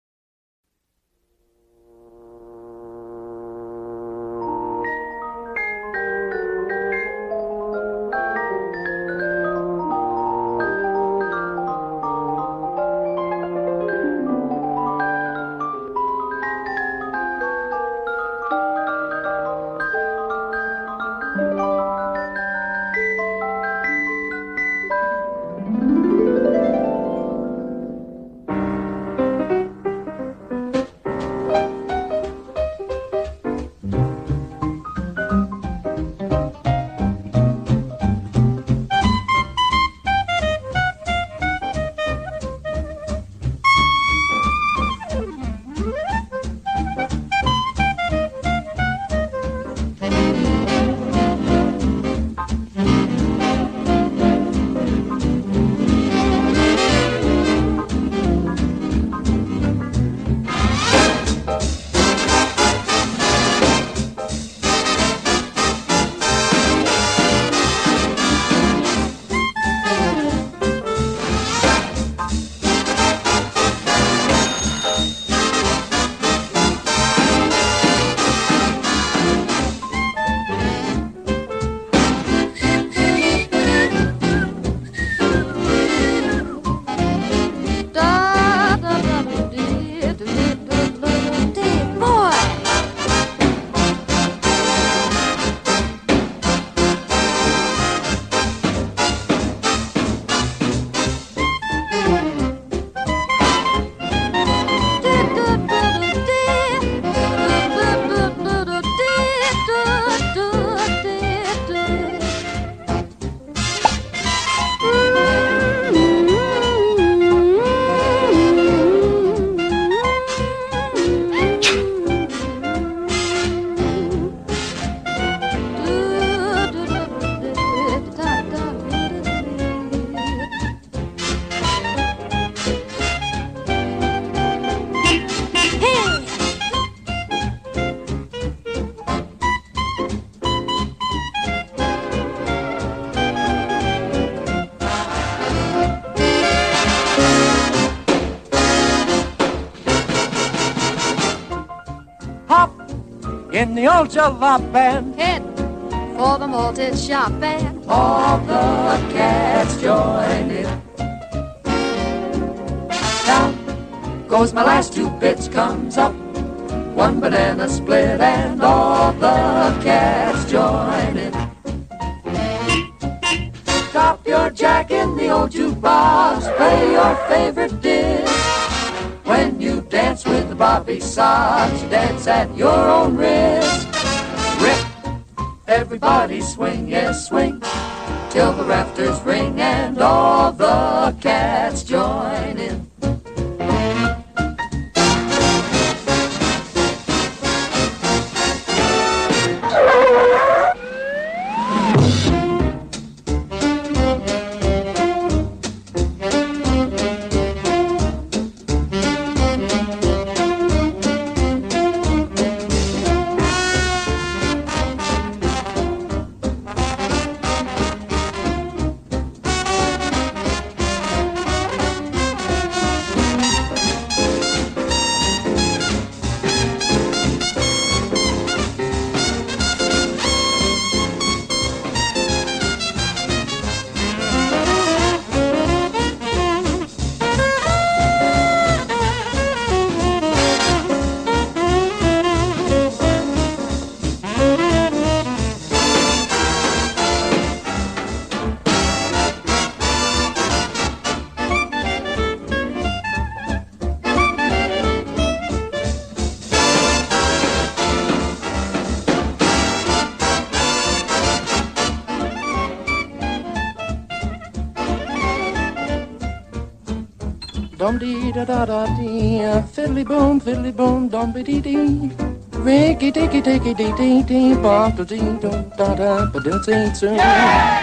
The old band. Head for the malted shop and All the cats join in. Down goes my last two bits, comes up one banana split, and all the cats join in. Drop your jack in the old jukebox. play your favorite dish. When you dance with the Bobby Sox, dance at your own risk. Swing, yes, swing, da da da dee, fiddly boom, fiddly boom, dum be dee dee. Ricky dicky dicky dee dee dee, bop da dee dum da da ba da dee dee.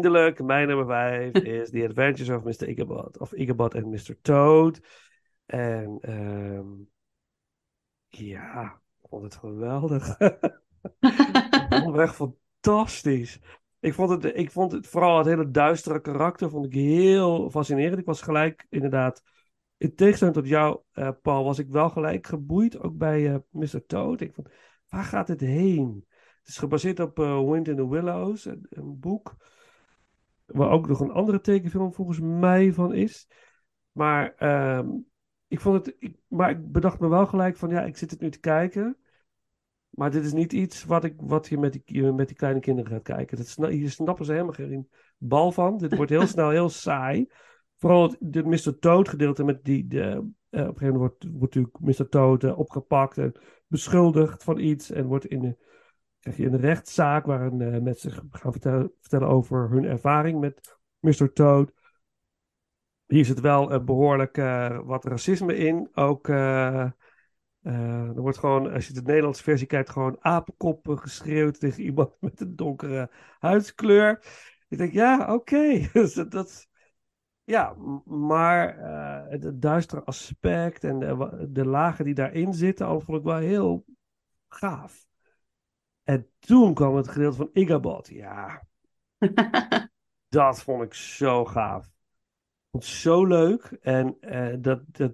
Eindelijk, mijn nummer 5 *laughs* is The Adventures of Mr. Ichabod. Of Ichabod en Mr. Toad. En ehm, ja, ik vond het geweldig. ik vond het echt fantastisch. Ik vond, het, ik vond het vooral het hele duistere karakter vond ik heel fascinerend. Ik was gelijk inderdaad, in tegenstelling tot jou, eh, Paul, was ik wel gelijk geboeid. Ook bij eh, Mr. Toad. Ik vond, waar gaat het heen? Het is gebaseerd op eh, Wind in the Willows, een, een boek. Waar ook nog een andere tekenfilm volgens mij van is. Maar ehm, ik vond het. Ik, maar ik bedacht me wel gelijk van ja, ik zit het nu te kijken. Maar dit is niet iets wat, ik, wat je met die, met die kleine kinderen gaat kijken. Dat sna- hier snappen ze helemaal geen bal van. Dit wordt heel *laughs* snel heel saai. Vooral het de Mr. Toad gedeelte met die. De, eh, op een gegeven moment wordt, wordt natuurlijk Mr. Toad eh, opgepakt en beschuldigd van iets. En wordt in de, krijg je een rechtszaak waarin eh, mensen gaan vertellen, vertellen over hun ervaring met Mr. Toad. Hier zit wel eh, behoorlijk eh, wat racisme in. Ook, er wordt gewoon, als je de Nederlandse versie kijkt, gewoon apenkoppen geschreeuwd tegen iemand *laughs* met een donkere huidskleur. Ik denk, ja, oké. *laughs* Dus dat, ja, maar het, duistere aspect en de, de lagen die daarin zitten, al vond ik wel heel gaaf. En toen kwam het gedeelte van Igabot. Ja, *laughs* dat vond ik zo gaaf. Ik vond het zo leuk. En eh, dat, dat,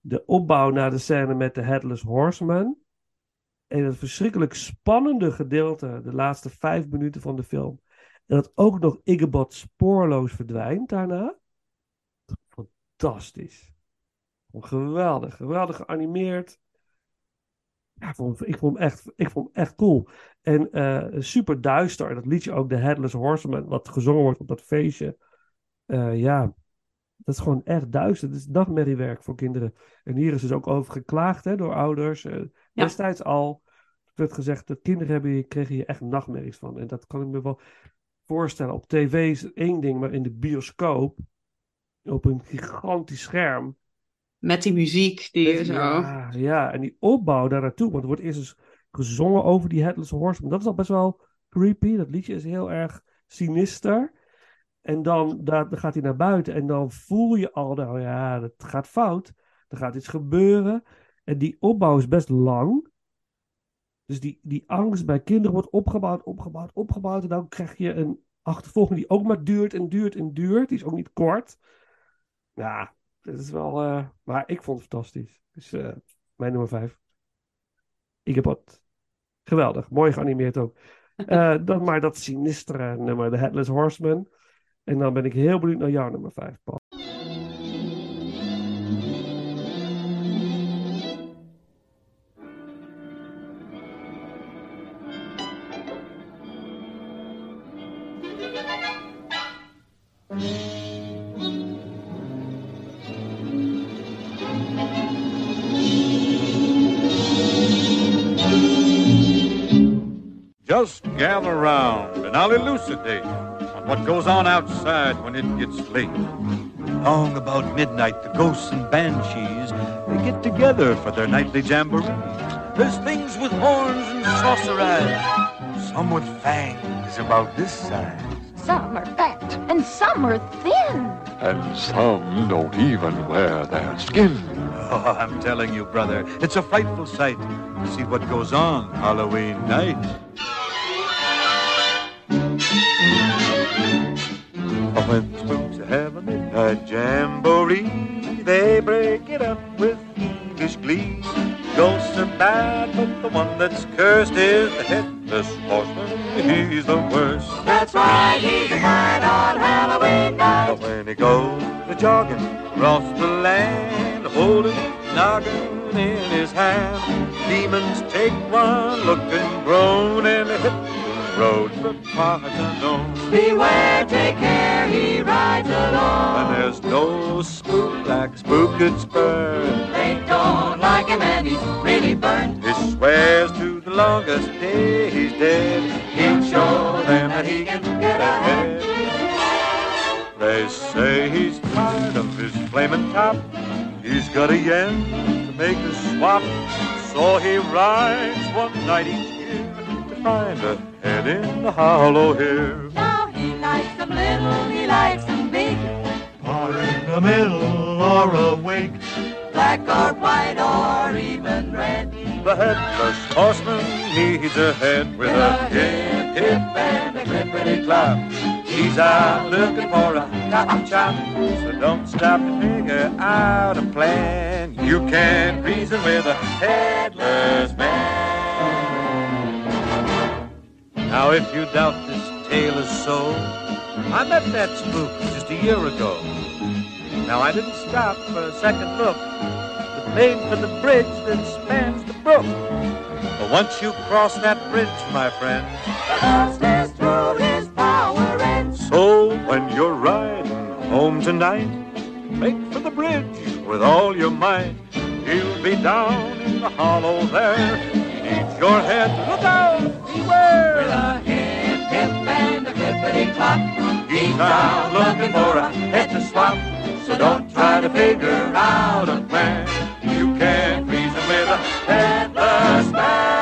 de opbouw naar de scène met de Headless Horseman. En het verschrikkelijk spannende gedeelte, de laatste vijf minuten van de film. En dat ook nog Igabot spoorloos verdwijnt daarna. Fantastisch. Geweldig, geweldig geanimeerd. Ja, ik vond, ik vond hem echt, ik vond hem echt cool. En eh, super duister. En dat liedje ook, The Headless Horseman, wat gezongen wordt op dat feestje. Eh, ja, dat is gewoon echt duister. Het is nachtmerriewerk voor kinderen. En hier is dus ook over geklaagd hè, door ouders. Eh, Destijds al werd gezegd dat kinderen hebben, hier- kregen hier echt nachtmerries van. En dat kan ik me wel voorstellen. Op tv is één ding, maar in de bioscoop, op een gigantisch scherm, Met die muziek die je zo... Ja, ja, en die opbouw daar naartoe. Want er wordt eerst eens gezongen over die Headless Horseman. Dat is al best wel creepy. Dat liedje is heel erg sinister. En dan, daar, dan gaat hij naar buiten. En dan voel je al, nou ja, dat gaat fout. Er gaat iets gebeuren. En die opbouw is best lang. Dus die, die angst bij kinderen wordt opgebouwd, opgebouwd, opgebouwd. En dan krijg je een achtervolging die ook maar duurt en duurt en duurt. Die is ook niet kort. Ja, dat is wel... eh, maar ik vond het fantastisch. Dus eh, mijn nummer vijf. Ik heb wat... Geweldig. Mooi geanimeerd ook. *laughs* Dat, maar dat sinistere nummer, The Headless Horseman. En dan ben ik heel benieuwd naar jouw nummer 5, Paul. Gather round and I'll elucidate on what goes on outside when it gets late. Long about midnight, the ghosts and banshees, they get together for their nightly jamboree. There's things with horns and saucer eyes, some with fangs about this size. Some are fat and some are thin. And some don't even wear their skin. Oh, I'm telling you, brother, it's a frightful sight to see what goes on Halloween night. When spooks have a midnight jamboree, they break it up with fiendish glee. Ghosts are bad, but the one that's cursed is the headless horseman. He's the worst. That's right, he's a fight on Halloween night. But when he goes a jogging across the land, holding a noggin in his hand, demons take one look and groan and hit the road for parts unknown. Beware, take care, he rides alone. And there's no spook like spook could spurn. They don't like him and he's really burned. He swears to the longest day he's dead. He'll show them that he can get ahead. They say he's tired of his flaming top. He's got a yen to make a swap. So he rides one night each find a head in the hollow here. Now he likes them little, he likes them big. Or in the middle or awake. Black or white or even red. The headless horseman needs a head with a hip, hip, and a clippity clap. He's out looking for a cotton chop, so don't stop to figure out a plan. You can't reason with a headless man. Now, if you doubt this tale is so, I met that spook just a year ago. Now, I didn't stop for a second look, but made for the bridge that spans the brook. But once you cross that bridge, my friend, the Upstairs through his power and so when you're riding home tonight, make for the bridge with all your might. He'll be down in the hollow there. Needs your head. Look out! Beware! With a hip, hip, and a clippity clop. He's out looking for a head to swap. So don't try to figure out a plan. You can't reason with a headless man.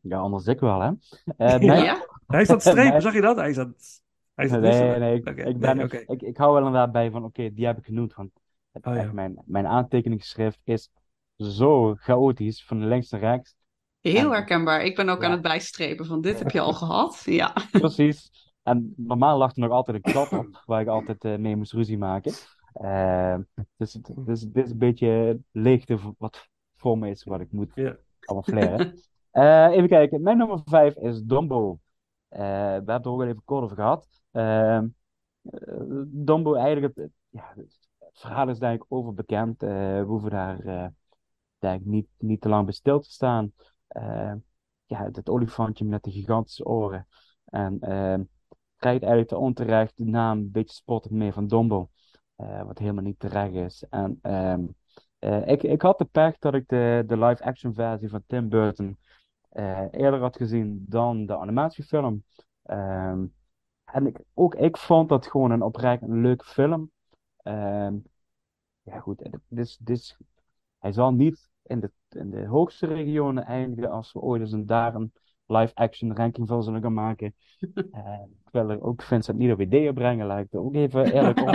Ja, anders ik wel, hè. Eh, *laughs* mijn- Ja? Hij staat strepen, *laughs* zag je dat? Hij staat... Hij Nee, nee, ik, ik, ben, nee, ik, ik hou wel inderdaad bij van, oké, die heb ik genoemd. Want het, Oh, ja. echt, mijn, mijn aantekeningsschrift is zo chaotisch, van links naar rechts. Heel En- herkenbaar. Ik ben ook Ja. aan het bijstrepen van dit heb je al gehad. *laughs* Ja. Precies. En normaal lag er nog altijd een klap op, waar ik altijd eh, mee moest ruzie maken. Eh, dus het- dus dit is een beetje leegte wat voor me is, wat ik moet Ja. camoufleren. Eh, even kijken, mijn nummer 5 is Dumbo. Eh, we hebben het er ook al even kort over gehad. Eh, Dumbo, eigenlijk, het, ja, het verhaal is ik overbekend. Eh, we hoeven daar eh, ik niet, niet te lang bij stil te staan. Eh, ja, het olifantje met de gigantische oren. En eh, krijgt eigenlijk te onterecht de naam een beetje spottend mee van Dumbo. Wat helemaal niet terecht is. En ehm, eh, ik, ik had de pech dat ik de, de live-action versie van Tim Burton eerder had gezien dan de animatiefilm. Ehm, en ik, ook ik vond dat gewoon een oprecht een leuke film. Ehm, ja, goed, het is, het is, hij zal niet in de, in de hoogste regionen eindigen als we ooit eens een, daar een live-action ranking van zullen gaan maken. *laughs* Eh, ik wil er ook Vincent niet op ideeën brengen, laat ik er ook even eerlijk *laughs* op.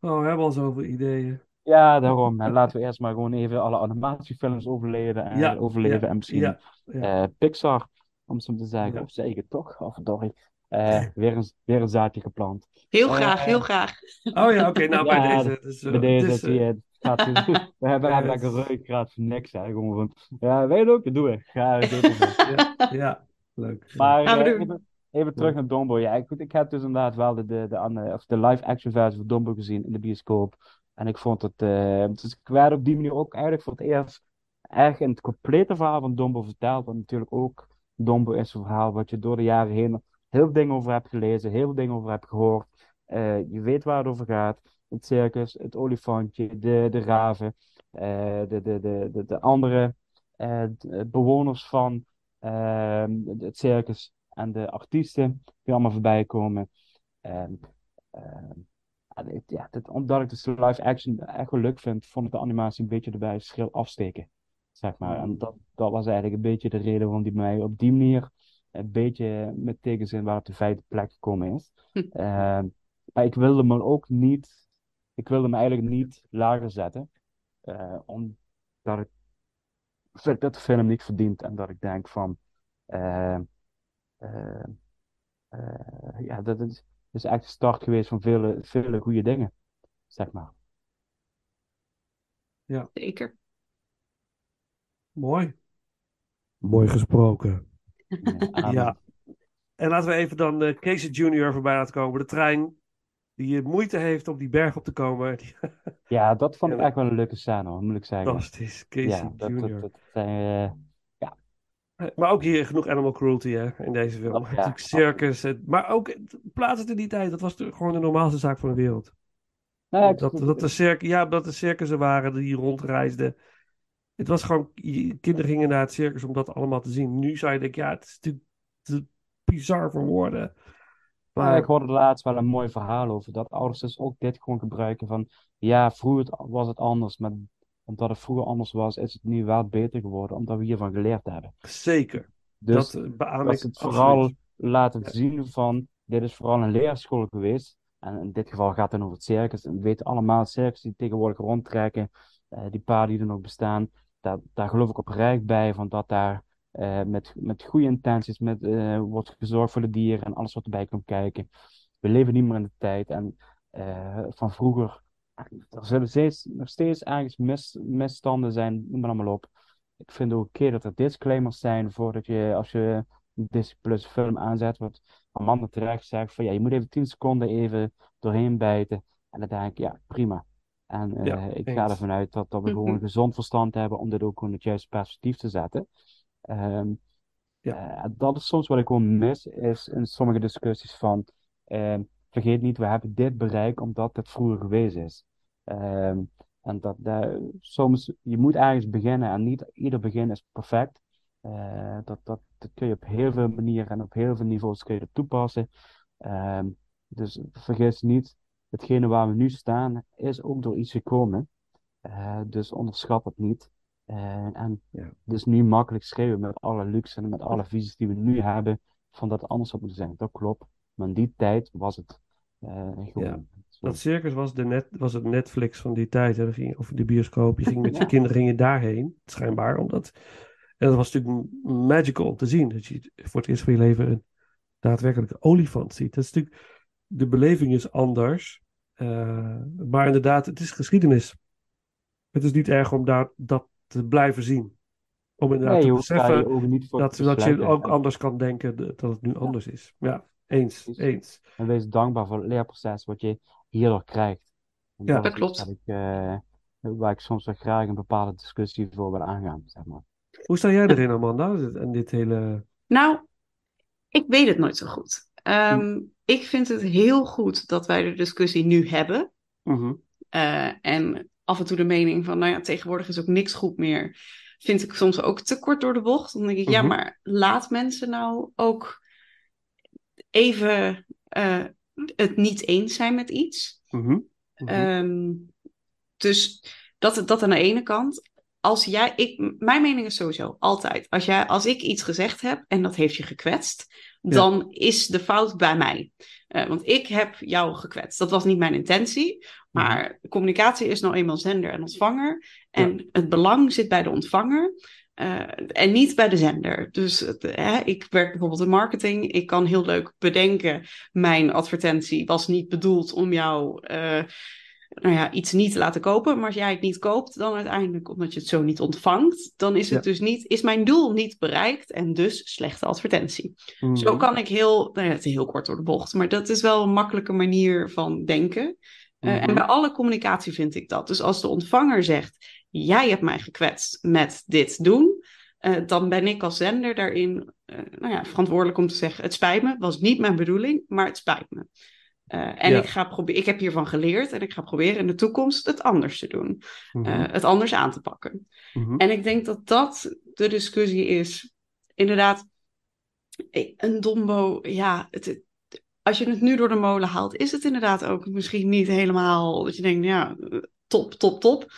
Oh, we hebben al zoveel ideeën. Ja, daarom. En laten we eerst maar gewoon even alle animatiefilms overleven en, Ja, overleven ja, en misschien ja, eh, Pixar, om zo te zeggen, of zeg ik het toch, of verdorie, eh, weer, een, weer een zaadje geplant. Heel Eh, graag, heel graag. Oh ja, oké. nou, bij ja, deze. Dus, bij deze zie je eh. Gaat *laughs* we hebben eigenlijk een ruggengraat voor niks. Hè. Gewoon van, ja, weet je ook, doe het. Ga, doe het. Ja, ja, leuk. Maar Gaan we doen. even, even terug naar Dumbo. Ja, ik, ik heb dus inderdaad wel de, de, de, andere- of de live-action versie van Dumbo gezien in de bioscoop. En ik vond het, eh, dus ik werd op die manier ook eigenlijk voor het eerst echt in het complete verhaal van Dumbo verteld. Want natuurlijk ook Dumbo is een verhaal wat je door de jaren heen heel veel dingen over hebt gelezen, heel veel dingen over hebt gehoord. Eh, je weet waar het over gaat. Het circus, het olifantje, de, de raven, eh, de, de, de, de, de andere eh, bewoners van ehm, het circus en de artiesten die allemaal voorbij komen. Ehm, ehm, en ja, dit, omdat ik dus de live action echt wel leuk vind, vond ik de animatie een beetje erbij schil afsteken. Zeg maar. En dat, dat was eigenlijk een beetje de reden waarom die mij op die manier een beetje met tegenzin waar op de vijfde plek gekomen is. *laughs* Ehm, maar ik wilde me ook niet, ik wilde me eigenlijk niet lager zetten, eh, omdat ik vind dat de film niet verdient en dat ik denk van, eh, eh, eh, ja, dat is, is echt de start geweest van vele, vele goede dingen, zeg maar. Zeker. Mooi. Mooi gesproken. Ja. En laten we even dan eh Casey Jr. voorbij laten komen. De trein die moeite heeft om die berg op te komen. *laughs* Ja, dat vond ik echt wel een leuke scène, hoor, moet ik zeggen. Fantastisch. Casey Ja, dat, dat, Jr. dat zijn, eh, Eh, Maar ook hier genoeg animal cruelty hè, in deze film. Oh, ja. Natuurlijk circus. Maar ook plaats het in die tijd. Dat was de- gewoon de normaalste zaak van de wereld. nou ja, Dat, dat, de circus, ja, dat er circussen waren die rondreisden. Het was gewoon, kinderen gingen naar het circus om dat allemaal te zien. Nu zou je denken, ja, het is natuurlijk te bizar voor woorden. Maar ik hoorde laatst wel een mooi verhaal over dat ouders dus ook dit gewoon gebruiken van ja, vroeger was het anders, maar omdat het vroeger anders was, is het nu wel beter geworden, omdat we hiervan geleerd hebben. zeker, Dus dat eh, beaam ik het absoluut. vooral laten zien van dit is vooral een leerschool geweest. En in dit geval gaat het over het circus. En we weten allemaal, circus die tegenwoordig rondtrekken, eh, die paarden die er nog bestaan, daar, daar geloof ik oprecht bij van dat daar eh, met, met goede intenties met, eh, wordt gezorgd voor de dieren en alles wat erbij komt kijken. We leven niet meer in de tijd en eh, van vroeger. Er zullen steeds, nog steeds ergens mis, misstanden zijn, noem maar allemaal op. Ik vind ook oké dat er disclaimers zijn voordat je, als je Disney Plus film aanzet, wat Amanda terecht zegt van ja, je moet even 10 seconden even doorheen bijten. En dan denk ik, ja, prima. En eh, Ja, ik ga ervan uit dat, dat we gewoon Mhm. een gezond verstand hebben om dit ook gewoon in het juiste perspectief te zetten. Ehm, Ja. eh, dat is soms wat ik gewoon mis, is in sommige discussies van ehm, vergeet niet, we hebben dit bereikt omdat het vroeger geweest is. Ehm, en dat daar soms, je moet ergens beginnen en niet ieder begin is perfect. Eh, dat, dat, dat kun je op heel veel manieren en op heel veel niveaus kun je toepassen. Dus vergis niet, hetgene waar we nu staan is ook door iets gekomen. Eh, dus onderschat het niet. Eh, en Ja. dus nu makkelijk schreeuwen met alle luxe en met alle visies die we nu hebben, van dat het anders had moeten zijn. Dat klopt. Maar in die tijd was het eh, gewoon. Dat circus was, de net, was het Netflix van die tijd. Hè? Ging Of de bioscoop. Je ging *laughs* met je kinderen ging je daarheen, schijnbaar. Omdat, en dat was natuurlijk magical om te zien. Dat je voor het eerst van je leven een daadwerkelijke olifant ziet. Dat is natuurlijk, de beleving is anders. Eh, maar inderdaad, het is geschiedenis. Het is niet erg om daar, dat te blijven zien. Om inderdaad Nee, te hoeft beseffen niet dat, te dat je ook anders kan denken de- dat het nu anders is. Ja, eens, eens. En wees dankbaar voor het leerproces wat je hierdoor krijgt. En Ja. dat Dat is klopt. iets wat ik, eh, waar ik soms wel graag een bepaalde discussie voor wil aangaan, zeg maar. Hoe sta jij erin, Amanda? En dit hele... Nou, ik weet het nooit zo goed. Ehm, Ik vind het heel goed dat wij de discussie nu hebben. Mhm. Eh, en af en toe de mening van, nou ja, tegenwoordig is ook niks goed meer. Vind ik soms ook te kort door de bocht. Dan denk ik, ja, Mhm. maar laat mensen nou ook even eh, het niet eens zijn met iets. Mhm. Ehm, dus dat, dat aan de ene kant. Als jij, ik, mijn mening is sowieso altijd. Als, jij, als ik iets gezegd heb en dat heeft je gekwetst, dan is de fout bij mij. Eh, want ik heb jou gekwetst. Dat was niet mijn intentie. Maar communicatie is nou eenmaal zender en ontvanger. En het belang zit bij de ontvanger. eh, en niet bij de zender. Dus het, hè, ik werk bijvoorbeeld in marketing. Ik kan heel leuk bedenken. Mijn advertentie was niet bedoeld om jou eh, nou ja, iets niet te laten kopen. Maar als jij het niet koopt, dan uiteindelijk omdat je het zo niet ontvangt, dan is het Ja. dus niet, is mijn doel niet bereikt en dus slechte advertentie. Mhm. Zo kan ik heel, nou ja, het is heel kort door de bocht, maar dat is wel een makkelijke manier van denken. Eh, Mhm. En bij alle communicatie vind ik dat. Dus als de ontvanger zegt, jij hebt mij gekwetst met dit doen, eh, dan ben ik als zender daarin eh, nou ja, verantwoordelijk om te zeggen, het spijt me, was niet mijn bedoeling, maar het spijt me. Eh, en Ja. ik, ga proberen, ik heb hiervan geleerd en ik ga proberen in de toekomst het anders te doen. Mhm. Eh, het anders aan te pakken. Mhm. En ik denk dat dat de discussie is. Inderdaad, eh, een dombo, ja, het, als je het nu door de molen haalt, is het inderdaad ook misschien niet helemaal dat je denkt, ja, top, top, top.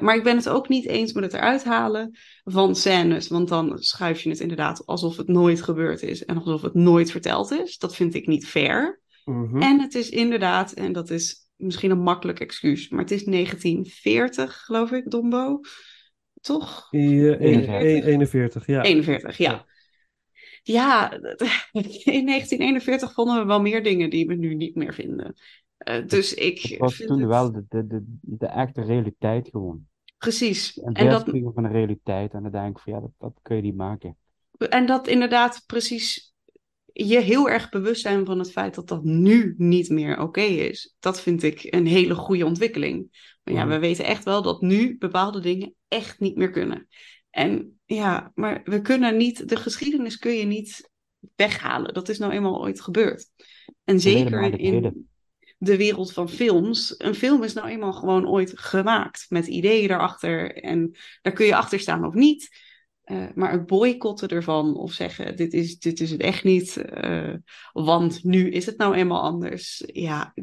Maar ik ben het ook niet eens met het eruit halen van scènes, want dan schuif je het inderdaad alsof het nooit gebeurd is en alsof het nooit verteld is. Dat vind ik niet fair. Mhm. En het is inderdaad, en dat is misschien een makkelijk excuus, maar het is 1940, geloof ik, Dombo. Toch? Ja, een- 41. een- 41, ja. 41, ja. Ja, *laughs* in 1941 vonden we wel meer dingen die we nu niet meer vinden. Eh, dus ik Het was vind toen het- wel de, de, de, de echte realiteit gewoon. Precies. Een En dat, van de realiteit. En dan denk ik van ja, dat, dat kun je niet maken. en dat inderdaad precies je heel erg bewust zijn van het feit dat dat nu niet meer oké is. Dat vind ik een hele goede ontwikkeling. Maar ja, we weten echt wel dat nu bepaalde dingen echt niet meer kunnen. En ja, maar we kunnen niet, de geschiedenis kun je niet weghalen. Dat is nou eenmaal ooit gebeurd. En zeker in de wereld van films. Een film is nou eenmaal gewoon ooit gemaakt met ideeën erachter. En daar kun je achter staan of niet. Eh, maar het boycotten ervan of zeggen: dit is, dit is het echt niet, eh, want nu is het nou eenmaal anders. Ja,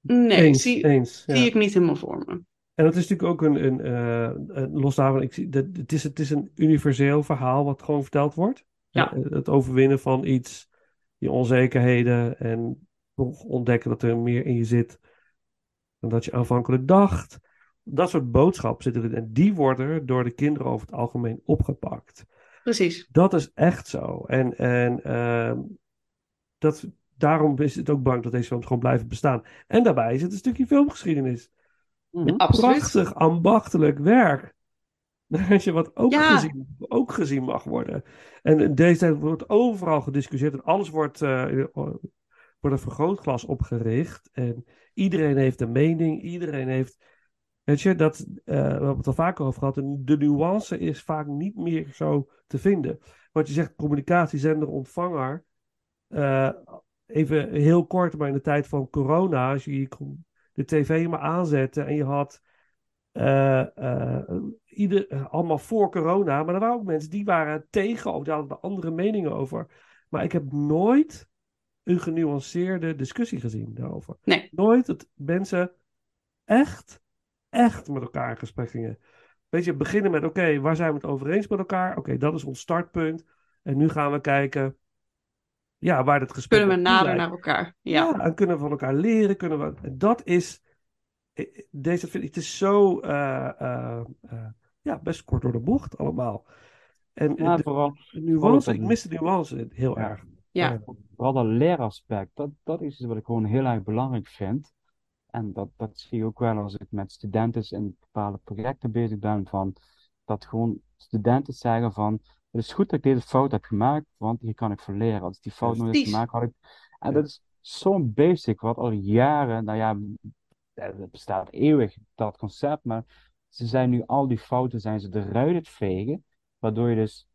nee, eens, zie, eens. zie ja. ik niet helemaal voor me. En dat is natuurlijk ook een, een, eh, een los daarvan, ik zie, dat, het, is, het is een universeel verhaal wat gewoon verteld wordt. Ja. Het overwinnen van iets, je onzekerheden en toch ontdekken dat er meer in je zit dan dat je aanvankelijk dacht. Dat soort boodschappen zitten erin en die worden door de kinderen over het algemeen opgepakt. Precies. Dat is echt zo. En, en ehm, dat, daarom is het ook belangrijk dat deze films gewoon blijven bestaan. En daarbij is het een stukje filmgeschiedenis. Absoluut. Prachtig, ambachtelijk werk. *laughs* Wat ook, Ja. gezien, ook gezien mag worden. En deze tijd wordt overal gediscussieerd en alles wordt, eh wordt een vergrootglas opgericht. En iedereen heeft een mening, iedereen heeft. Weet je, dat, eh, we hebben het al vaker over gehad. En de nuance is vaak niet meer zo te vinden. Wat je zegt, communicatie, zender, ontvanger. eh, even heel kort, maar in de tijd van corona, als je de tv maar aanzette en je had eh, ieder, allemaal voor corona, maar er waren ook mensen die waren tegen of die hadden er andere meningen over. Maar ik heb nooit een genuanceerde discussie gezien daarover. Nee. Nooit dat mensen echt, echt met elkaar in gesprek gingen. Weet je, beginnen met, oké, waar zijn we het over eens met elkaar? Oké, dat is ons startpunt. En nu gaan we kijken, ja, waar het gesprek Kunnen we nader naar elkaar? Ja. Ja, en kunnen we van elkaar leren. Kunnen we, en dat is, deze vind ik, het is zo, eh, eh, eh, ja, best kort door de bocht allemaal. En Ja, de, vooral, de nuance, ik mis de nuance heel Ja. erg. Ja. vooral dat leeraspect. Dat, dat is iets wat ik gewoon heel erg belangrijk vind. En dat, dat zie je ook wel als ik met studenten in bepaalde projecten bezig ben. Van, dat gewoon studenten zeggen van, het is goed dat ik deze fout heb gemaakt, want hier kan ik van leren. Als ik die fout nooit had Precies. gemaakt, had ik... En dat is zo'n basic, wat al jaren, nou ja, het bestaat eeuwig, dat concept, maar ze zijn nu al die fouten zijn ze eruit het vegen, waardoor je dus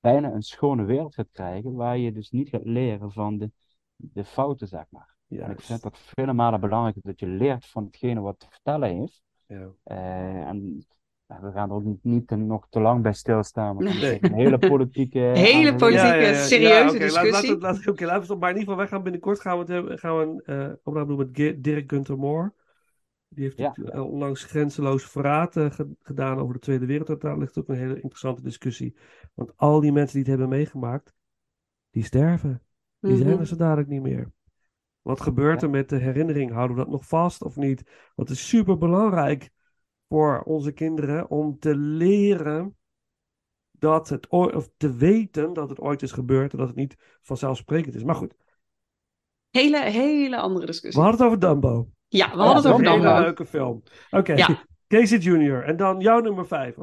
bijna een schone wereld gaat krijgen, waar je dus niet gaat leren van de, de fouten, zeg maar. En ik vind dat vele malen belangrijk dat je leert van hetgene wat te vertellen heeft. Ja. Eh, en we gaan er ook niet, niet te- nog te lang bij stilstaan, want Nee. is een hele politieke... *laughs* Hele aangelegenheid. politieke, serieuze oké, discussie. Laat, laat, laat, oké, laten we het maar in ieder geval weggaan. Binnenkort gaan we, het hebben, gaan we een eh opname doen met Dirk Gunter Moore. Die heeft onlangs grenzeloos verraad eh, ge- gedaan over de Tweede Wereldoorlog. Daar ligt ook een hele interessante discussie. Want al die mensen die het hebben meegemaakt, die sterven. Die zijn Mhm. er zo dadelijk niet meer. Wat gebeurt er met de herinnering? Houden we dat nog vast of niet? Want het is super belangrijk voor onze kinderen om te leren dat het ooit, of te weten dat het ooit is gebeurd en dat het niet vanzelfsprekend is. Maar goed, Hele, hele andere we discussie. hadden het over Dumbo. Ja, we Oh, hadden het over een hele Dumbo. leuke film. Oké, Ja. Casey Jr. En dan jouw nummer vijf.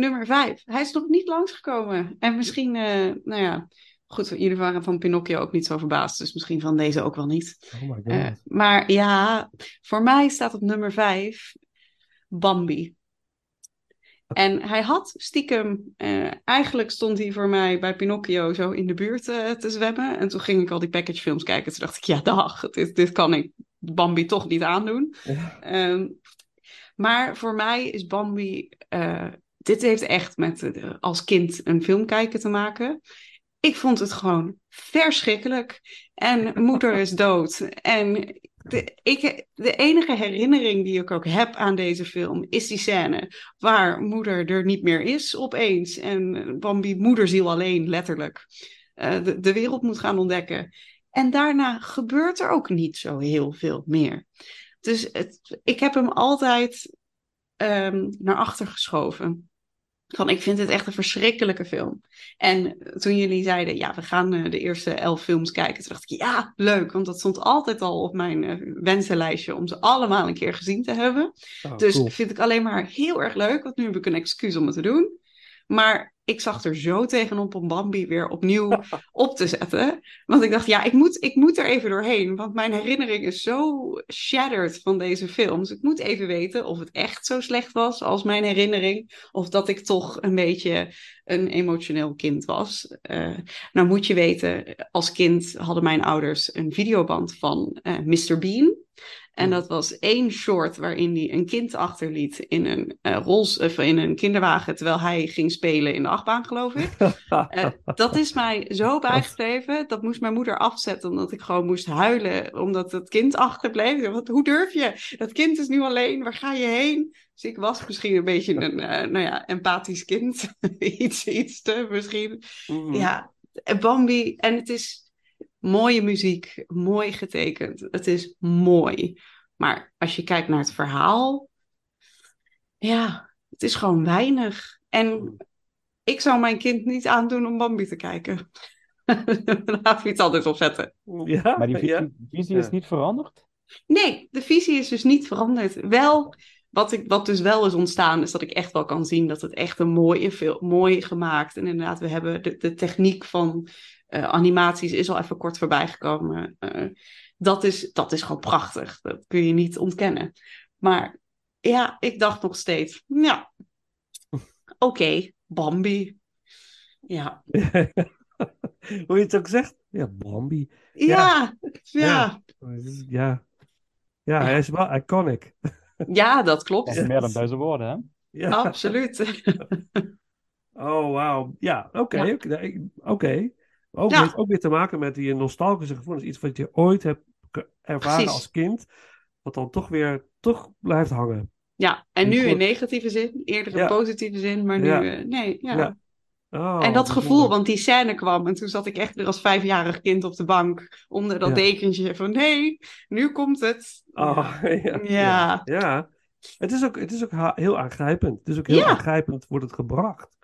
Nummer vijf. Hij is nog niet langsgekomen. En misschien, eh, nou ja, goed, jullie waren van Pinocchio ook niet zo verbaasd. Dus misschien van deze ook wel niet. Oh my god. Eh, maar ja, voor mij staat op nummer vijf Bambi. En hij had stiekem, eh, eigenlijk stond hij voor mij bij Pinocchio zo in de buurt eh, te zwemmen. En toen ging ik al die package films kijken. Toen dacht ik, ja dag, dit, dit kan ik Bambi toch niet aandoen. Ehm, maar voor mij is Bambi, dit heeft echt met eh, als kind een film kijken te maken. Ik vond het gewoon verschrikkelijk. En moeder is dood. En de, ik, de enige herinnering die ik ook heb aan deze film is die scène waar moeder er niet meer is opeens. En Bambi moederziel alleen, letterlijk, eh, de, wereld moet gaan ontdekken. En daarna gebeurt er ook niet zo heel veel meer. Dus het, ik heb hem altijd ehm, naar achter geschoven. Van, ik vind het echt een verschrikkelijke film. En toen jullie zeiden, ja, we gaan eh, de eerste elf films kijken. Toen dacht ik, ja, leuk. Want dat stond altijd al op mijn eh, wensenlijstje om ze allemaal een keer gezien te hebben. Oh, dus cool. vind ik alleen maar heel erg leuk. Want nu heb ik een excuus om het te doen. Maar ik zag er zo tegenop om Bambi weer opnieuw *laughs* op te zetten. Want ik dacht, ja, ik moet, ik moet er even doorheen. Want mijn herinnering is zo shattered van deze films. Ik moet even weten of het echt zo slecht was als mijn herinnering. Of dat ik toch een beetje een emotioneel kind was. Eh, nou moet je weten, als kind hadden mijn ouders een videoband van eh, Mr. Bean. En dat was één short waarin hij een kind achterliet in een, rols, of in een kinderwagen terwijl hij ging spelen in de achtbaan, geloof ik. *laughs* Eh, dat is mij zo bijgebleven. Dat moest mijn moeder afzetten omdat ik gewoon moest huilen omdat het kind achterbleef. Wat, hoe durf je? Dat kind is nu alleen. Waar ga je heen? Dus ik was misschien een beetje een eh, nou ja, empathisch kind. *laughs* iets, iets te misschien. Mhm. Ja, Bambi. En het is mooie muziek, mooi getekend. Het is mooi. Maar als je kijkt naar het verhaal, ja, het is gewoon weinig. En ik zou mijn kind niet aandoen om Bambi te kijken. *laughs* Laten we iets anders opzetten. Ja, Maar die visie, ja. visie is Ja. niet veranderd? Nee, de visie is dus niet veranderd. Wel, wat, ik, wat dus wel is ontstaan, is dat ik echt wel kan zien dat het echt een mooie film, mooi gemaakt. En inderdaad, we hebben de, de techniek van eh, animaties is al even kort voorbij gekomen. Eh, dat, is, dat is gewoon prachtig. Dat kun je niet ontkennen. Maar ja, ik dacht nog steeds, ja, *laughs* oké, Bambi. Ja, *laughs* Hoe je het ook zegt. Ja, Bambi. ja, ja, Ja, ja hij is wel iconic. *laughs* ja, dat klopt. Dat is meer dan duizend woorden, hè? Ja. Absoluut. Oh, wauw. Ja, oké. Ja. oké, nee, Oké. Ook, Ja. ook weer te maken met die nostalgische gevoelens. Iets wat je ooit hebt ervaren Precies. als kind. Wat dan toch weer toch blijft hangen. Ja, en nu in negatieve zin, eerder in Ja. positieve zin, maar nu, Ja. eh, nee, ja. Ja. Oh, en dat gevoel, want die scène kwam en toen zat ik echt weer als vijfjarig kind op de bank onder dat dekentje van nee, nu komt het. Oh, *laughs* ja. Ja. ja. Het is ook, het is ook heel aangrijpend. Het is ook heel Ja. aangrijpend wordt het gebracht.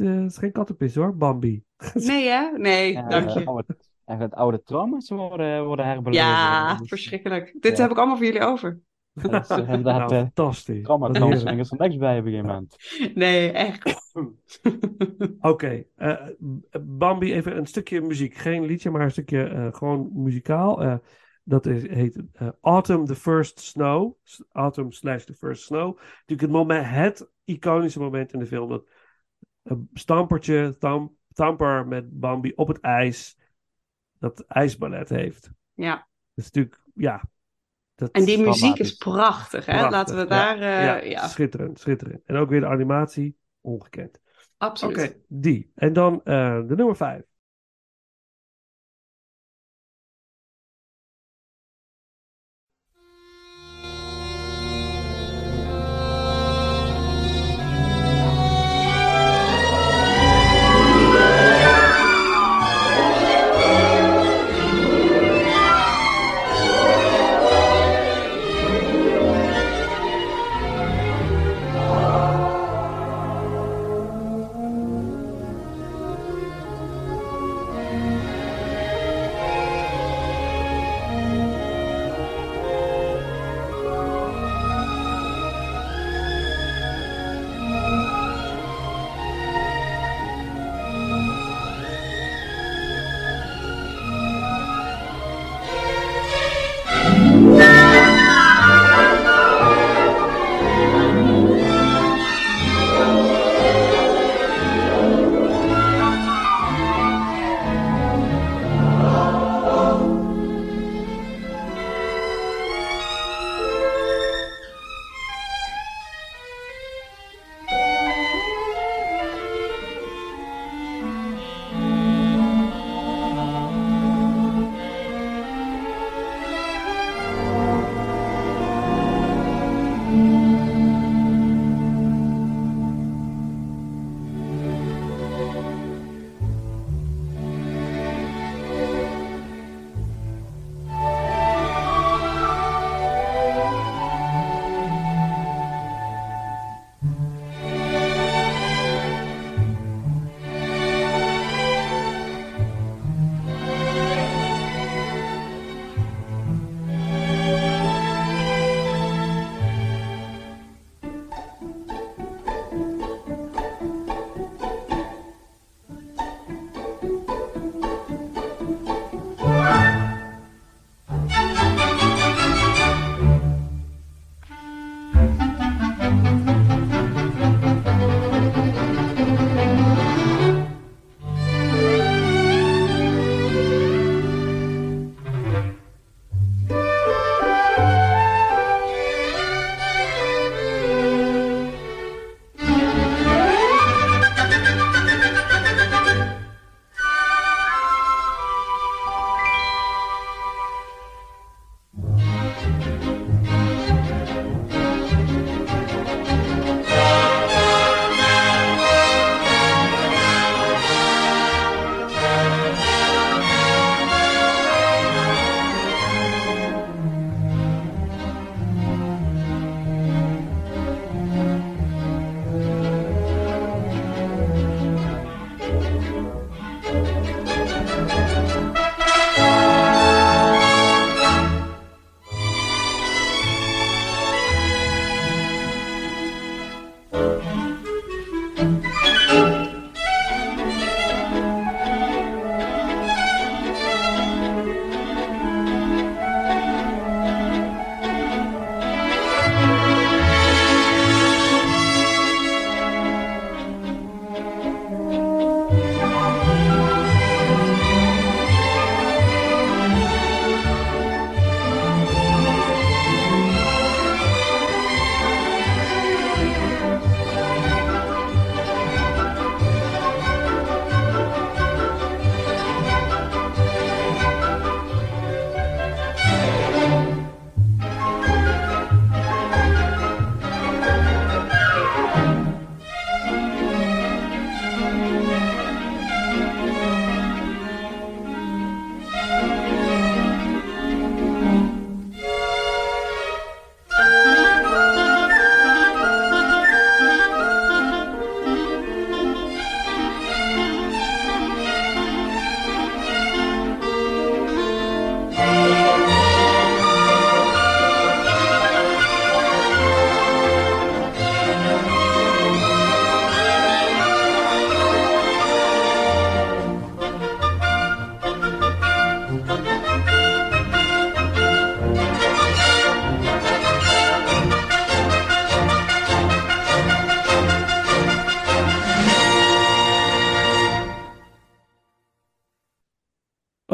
Het is, eh, het geen kattenpis hoor, Bambi. *laughs* Nee hè? Nee, Ja, dank eh, je. oude- Eigenlijk oude trauma's worden, worden herbeleven. Ja, Dus, verschrikkelijk. Dit Ja. heb ik allemaal voor jullie over. dat is eh, *laughs* inderdaad Nou, eh, fantastisch. trauma Wat counseling is van niks bij op een gegeven moment. Nee, echt. *laughs* Oké, eh, Bambi, even een stukje muziek. Geen liedje, maar een stukje eh, gewoon muzikaal. Eh, dat is, heet eh, Autumn the First Snow. Autumn slash the First Snow. Natuurlijk het, moment, het iconische moment in de film. Dat een stampertje, tam, tamper met Bambi op het ijs. Dat ijsballet heeft. Ja. Dat is natuurlijk, ja. Dat En die muziek is prachtig, hè? prachtig. Laten we daar, eh, ja, ja, schitterend, schitterend. En ook weer de animatie, ongekend. absoluut. Oké, die. En dan eh, de nummer vijf.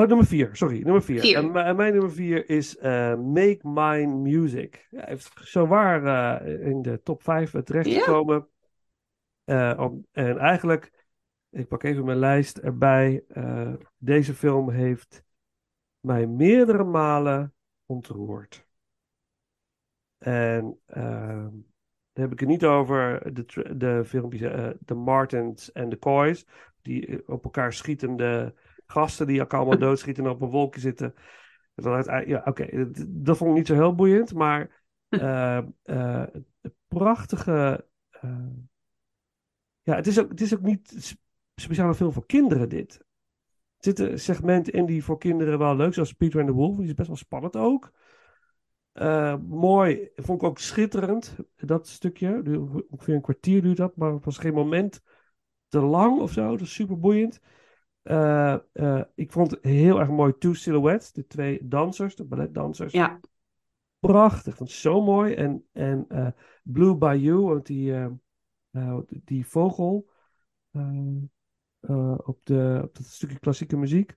Oh, nummer vier. Sorry, nummer vier. Vier. En, mijn nummer vier is eh, Make Mine Music. Ja, hij heeft zo waar eh, in de top vijf eh, terechtgekomen. Om- en eigenlijk, ik pak even mijn lijst erbij. Deze film heeft mij meerdere malen ontroerd. En ehm, dan heb ik het niet over de, de filmpjes, de Martins en de Coys, die op elkaar schietende gasten die elkaar allemaal *laughs* doodschieten en op een wolkje zitten. En dan uiteindelijk- ja, oké, dat, dat vond ik niet zo heel boeiend, maar het *laughs* prachtige. eh, ja, het is, ook, het is ook niet speciaal film voor kinderen, dit. Er zitten segmenten in die voor kinderen wel leuk, zoals Peter and the Wolf, die is best wel spannend ook. Mooi, vond ik ook schitterend, dat stukje. Ongeveer een kwartier duurt dat, maar het was geen moment te lang of zo. Dat is super boeiend. Eh, eh, ik vond het heel erg mooi Two Silhouettes, de twee dansers, de balletdansers. Ja. Prachtig, vond het zo mooi. En, en eh, Blue Bayou, want die, die vogel op, de, op dat stukje klassieke muziek.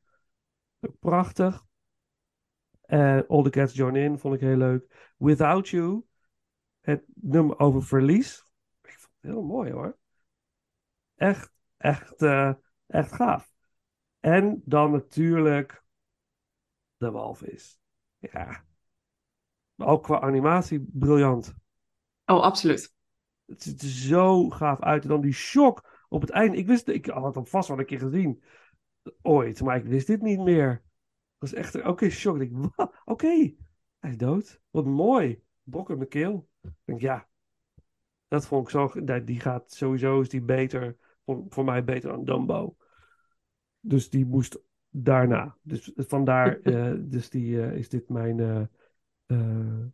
Prachtig. En All the Cats Join In vond ik heel leuk. Without You, het nummer over verlies. Ik vond het heel mooi hoor. Echt, echt, echt gaaf. En dan natuurlijk de walvis. Ja. Ook qua animatie briljant. Oh, absoluut. Het ziet er zo gaaf uit. En dan die shock op het einde. Ik wist, ik had hem vast wel een keer gezien. Ooit, maar ik wist dit niet meer. Dat was echt een oké shock. Ik denk, "Wa- oké, hij is dood. Wat mooi. Brok in mijn keel. Ik denk, ja, dat vond ik zo. Die gaat sowieso is die beter. Voor, voor mij beter dan Dumbo. Dus die moest daarna. Dus vandaar *laughs* eh, dus die, eh, is dit mijn eh,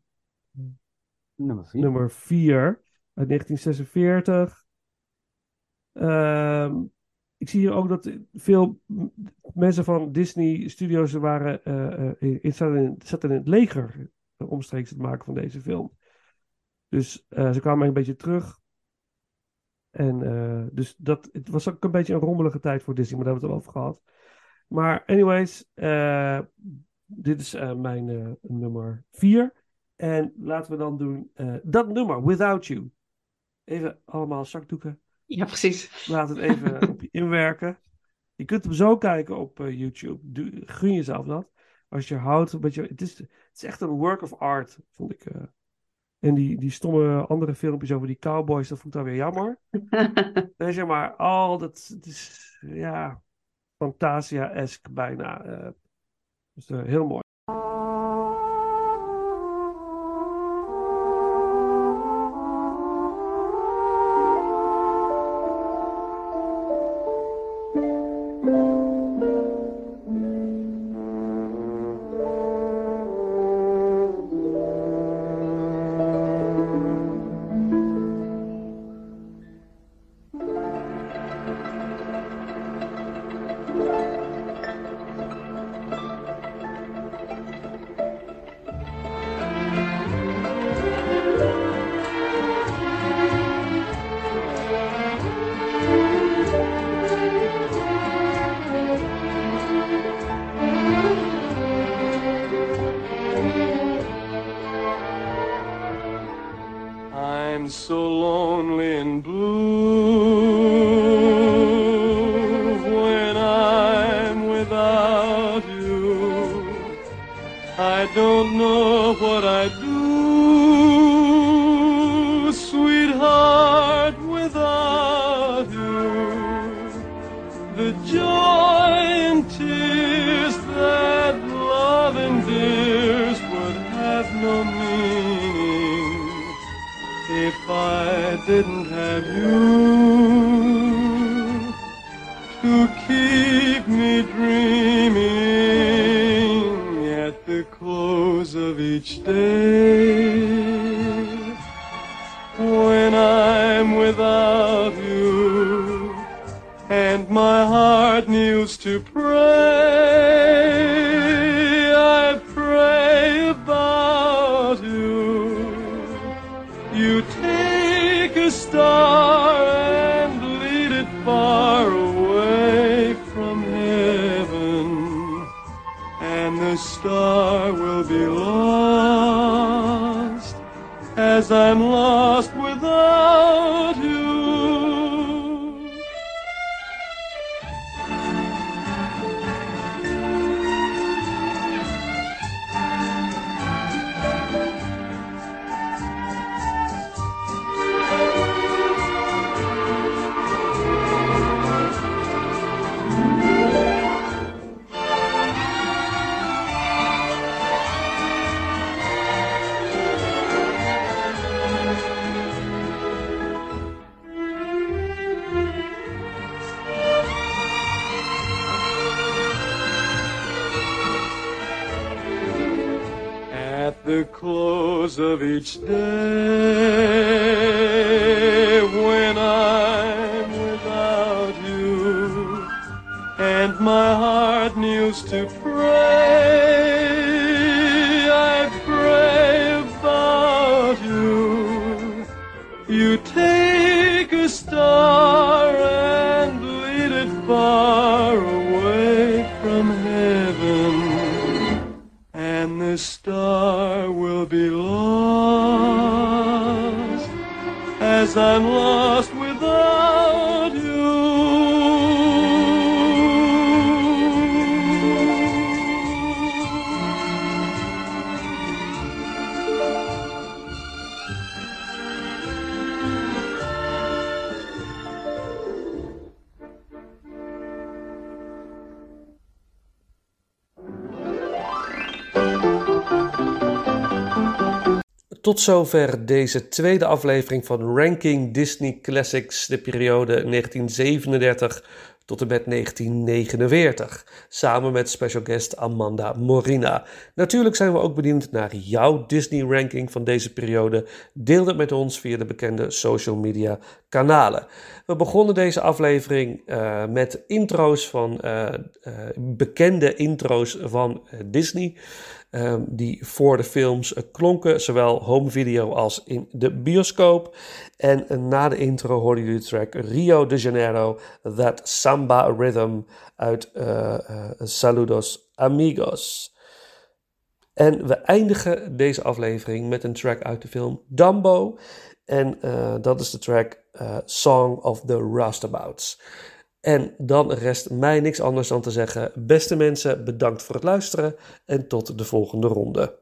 Nummer vier. nummer 4 uit 1946. Ehm, ik zie hier ook dat veel mensen van Disney Studios waren, in, in- zaten, in, zaten in het leger omstreeks het maken van deze film. Dus ze kwamen een beetje terug. En eh, dus dat, het was ook een beetje een rommelige tijd voor Disney, maar daar hebben we het al over gehad. Maar anyways, eh, dit is eh, mijn nummer 4. En laten we dan doen dat nummer, Without You. Even allemaal zakdoeken. Ja, precies. Laat het even *laughs* op je inwerken. Je kunt hem zo kijken op YouTube. Gun jezelf dat. Als je houdt, een beetje, het, is, het is echt een work of art, vond ik. En die, die stomme andere filmpjes over die cowboys, dat vond ik dan weer jammer. *laughs* Nee, zeg maar, al dat, het is, ja, Fantasia-esque bijna. eh. dus eh, heel mooi. The joy and tears that love endears would have no meaning if I didn't have you to keep me dreaming at the close of each day. When I'm without heart kneels to pray. I pray about you. You take a star and lead it far away from heaven, and the star will be lost as I'm lost of each day, Tot zover deze tweede aflevering van Ranking Disney Classics, de periode 1937 tot en met 1949, samen met special guest Amanda Morina. Natuurlijk zijn we ook benieuwd naar jouw Disney-ranking van deze periode. Deel het met ons via de bekende social media kanalen. We begonnen deze aflevering eh, met intro's van eh, eh, bekende intro's van Disney. Ehm, die voor de films klonken, zowel home video als in de bioscoop. En eh, na de intro hoorden jullie de track Rio de Janeiro, That Samba Rhythm uit eh, eh, Saludos Amigos. En we eindigen deze aflevering met een track uit de film Dumbo. En dat is de track Song of the Roustabouts. En dan rest mij niks anders dan te zeggen: beste mensen, bedankt voor het luisteren en tot de volgende ronde.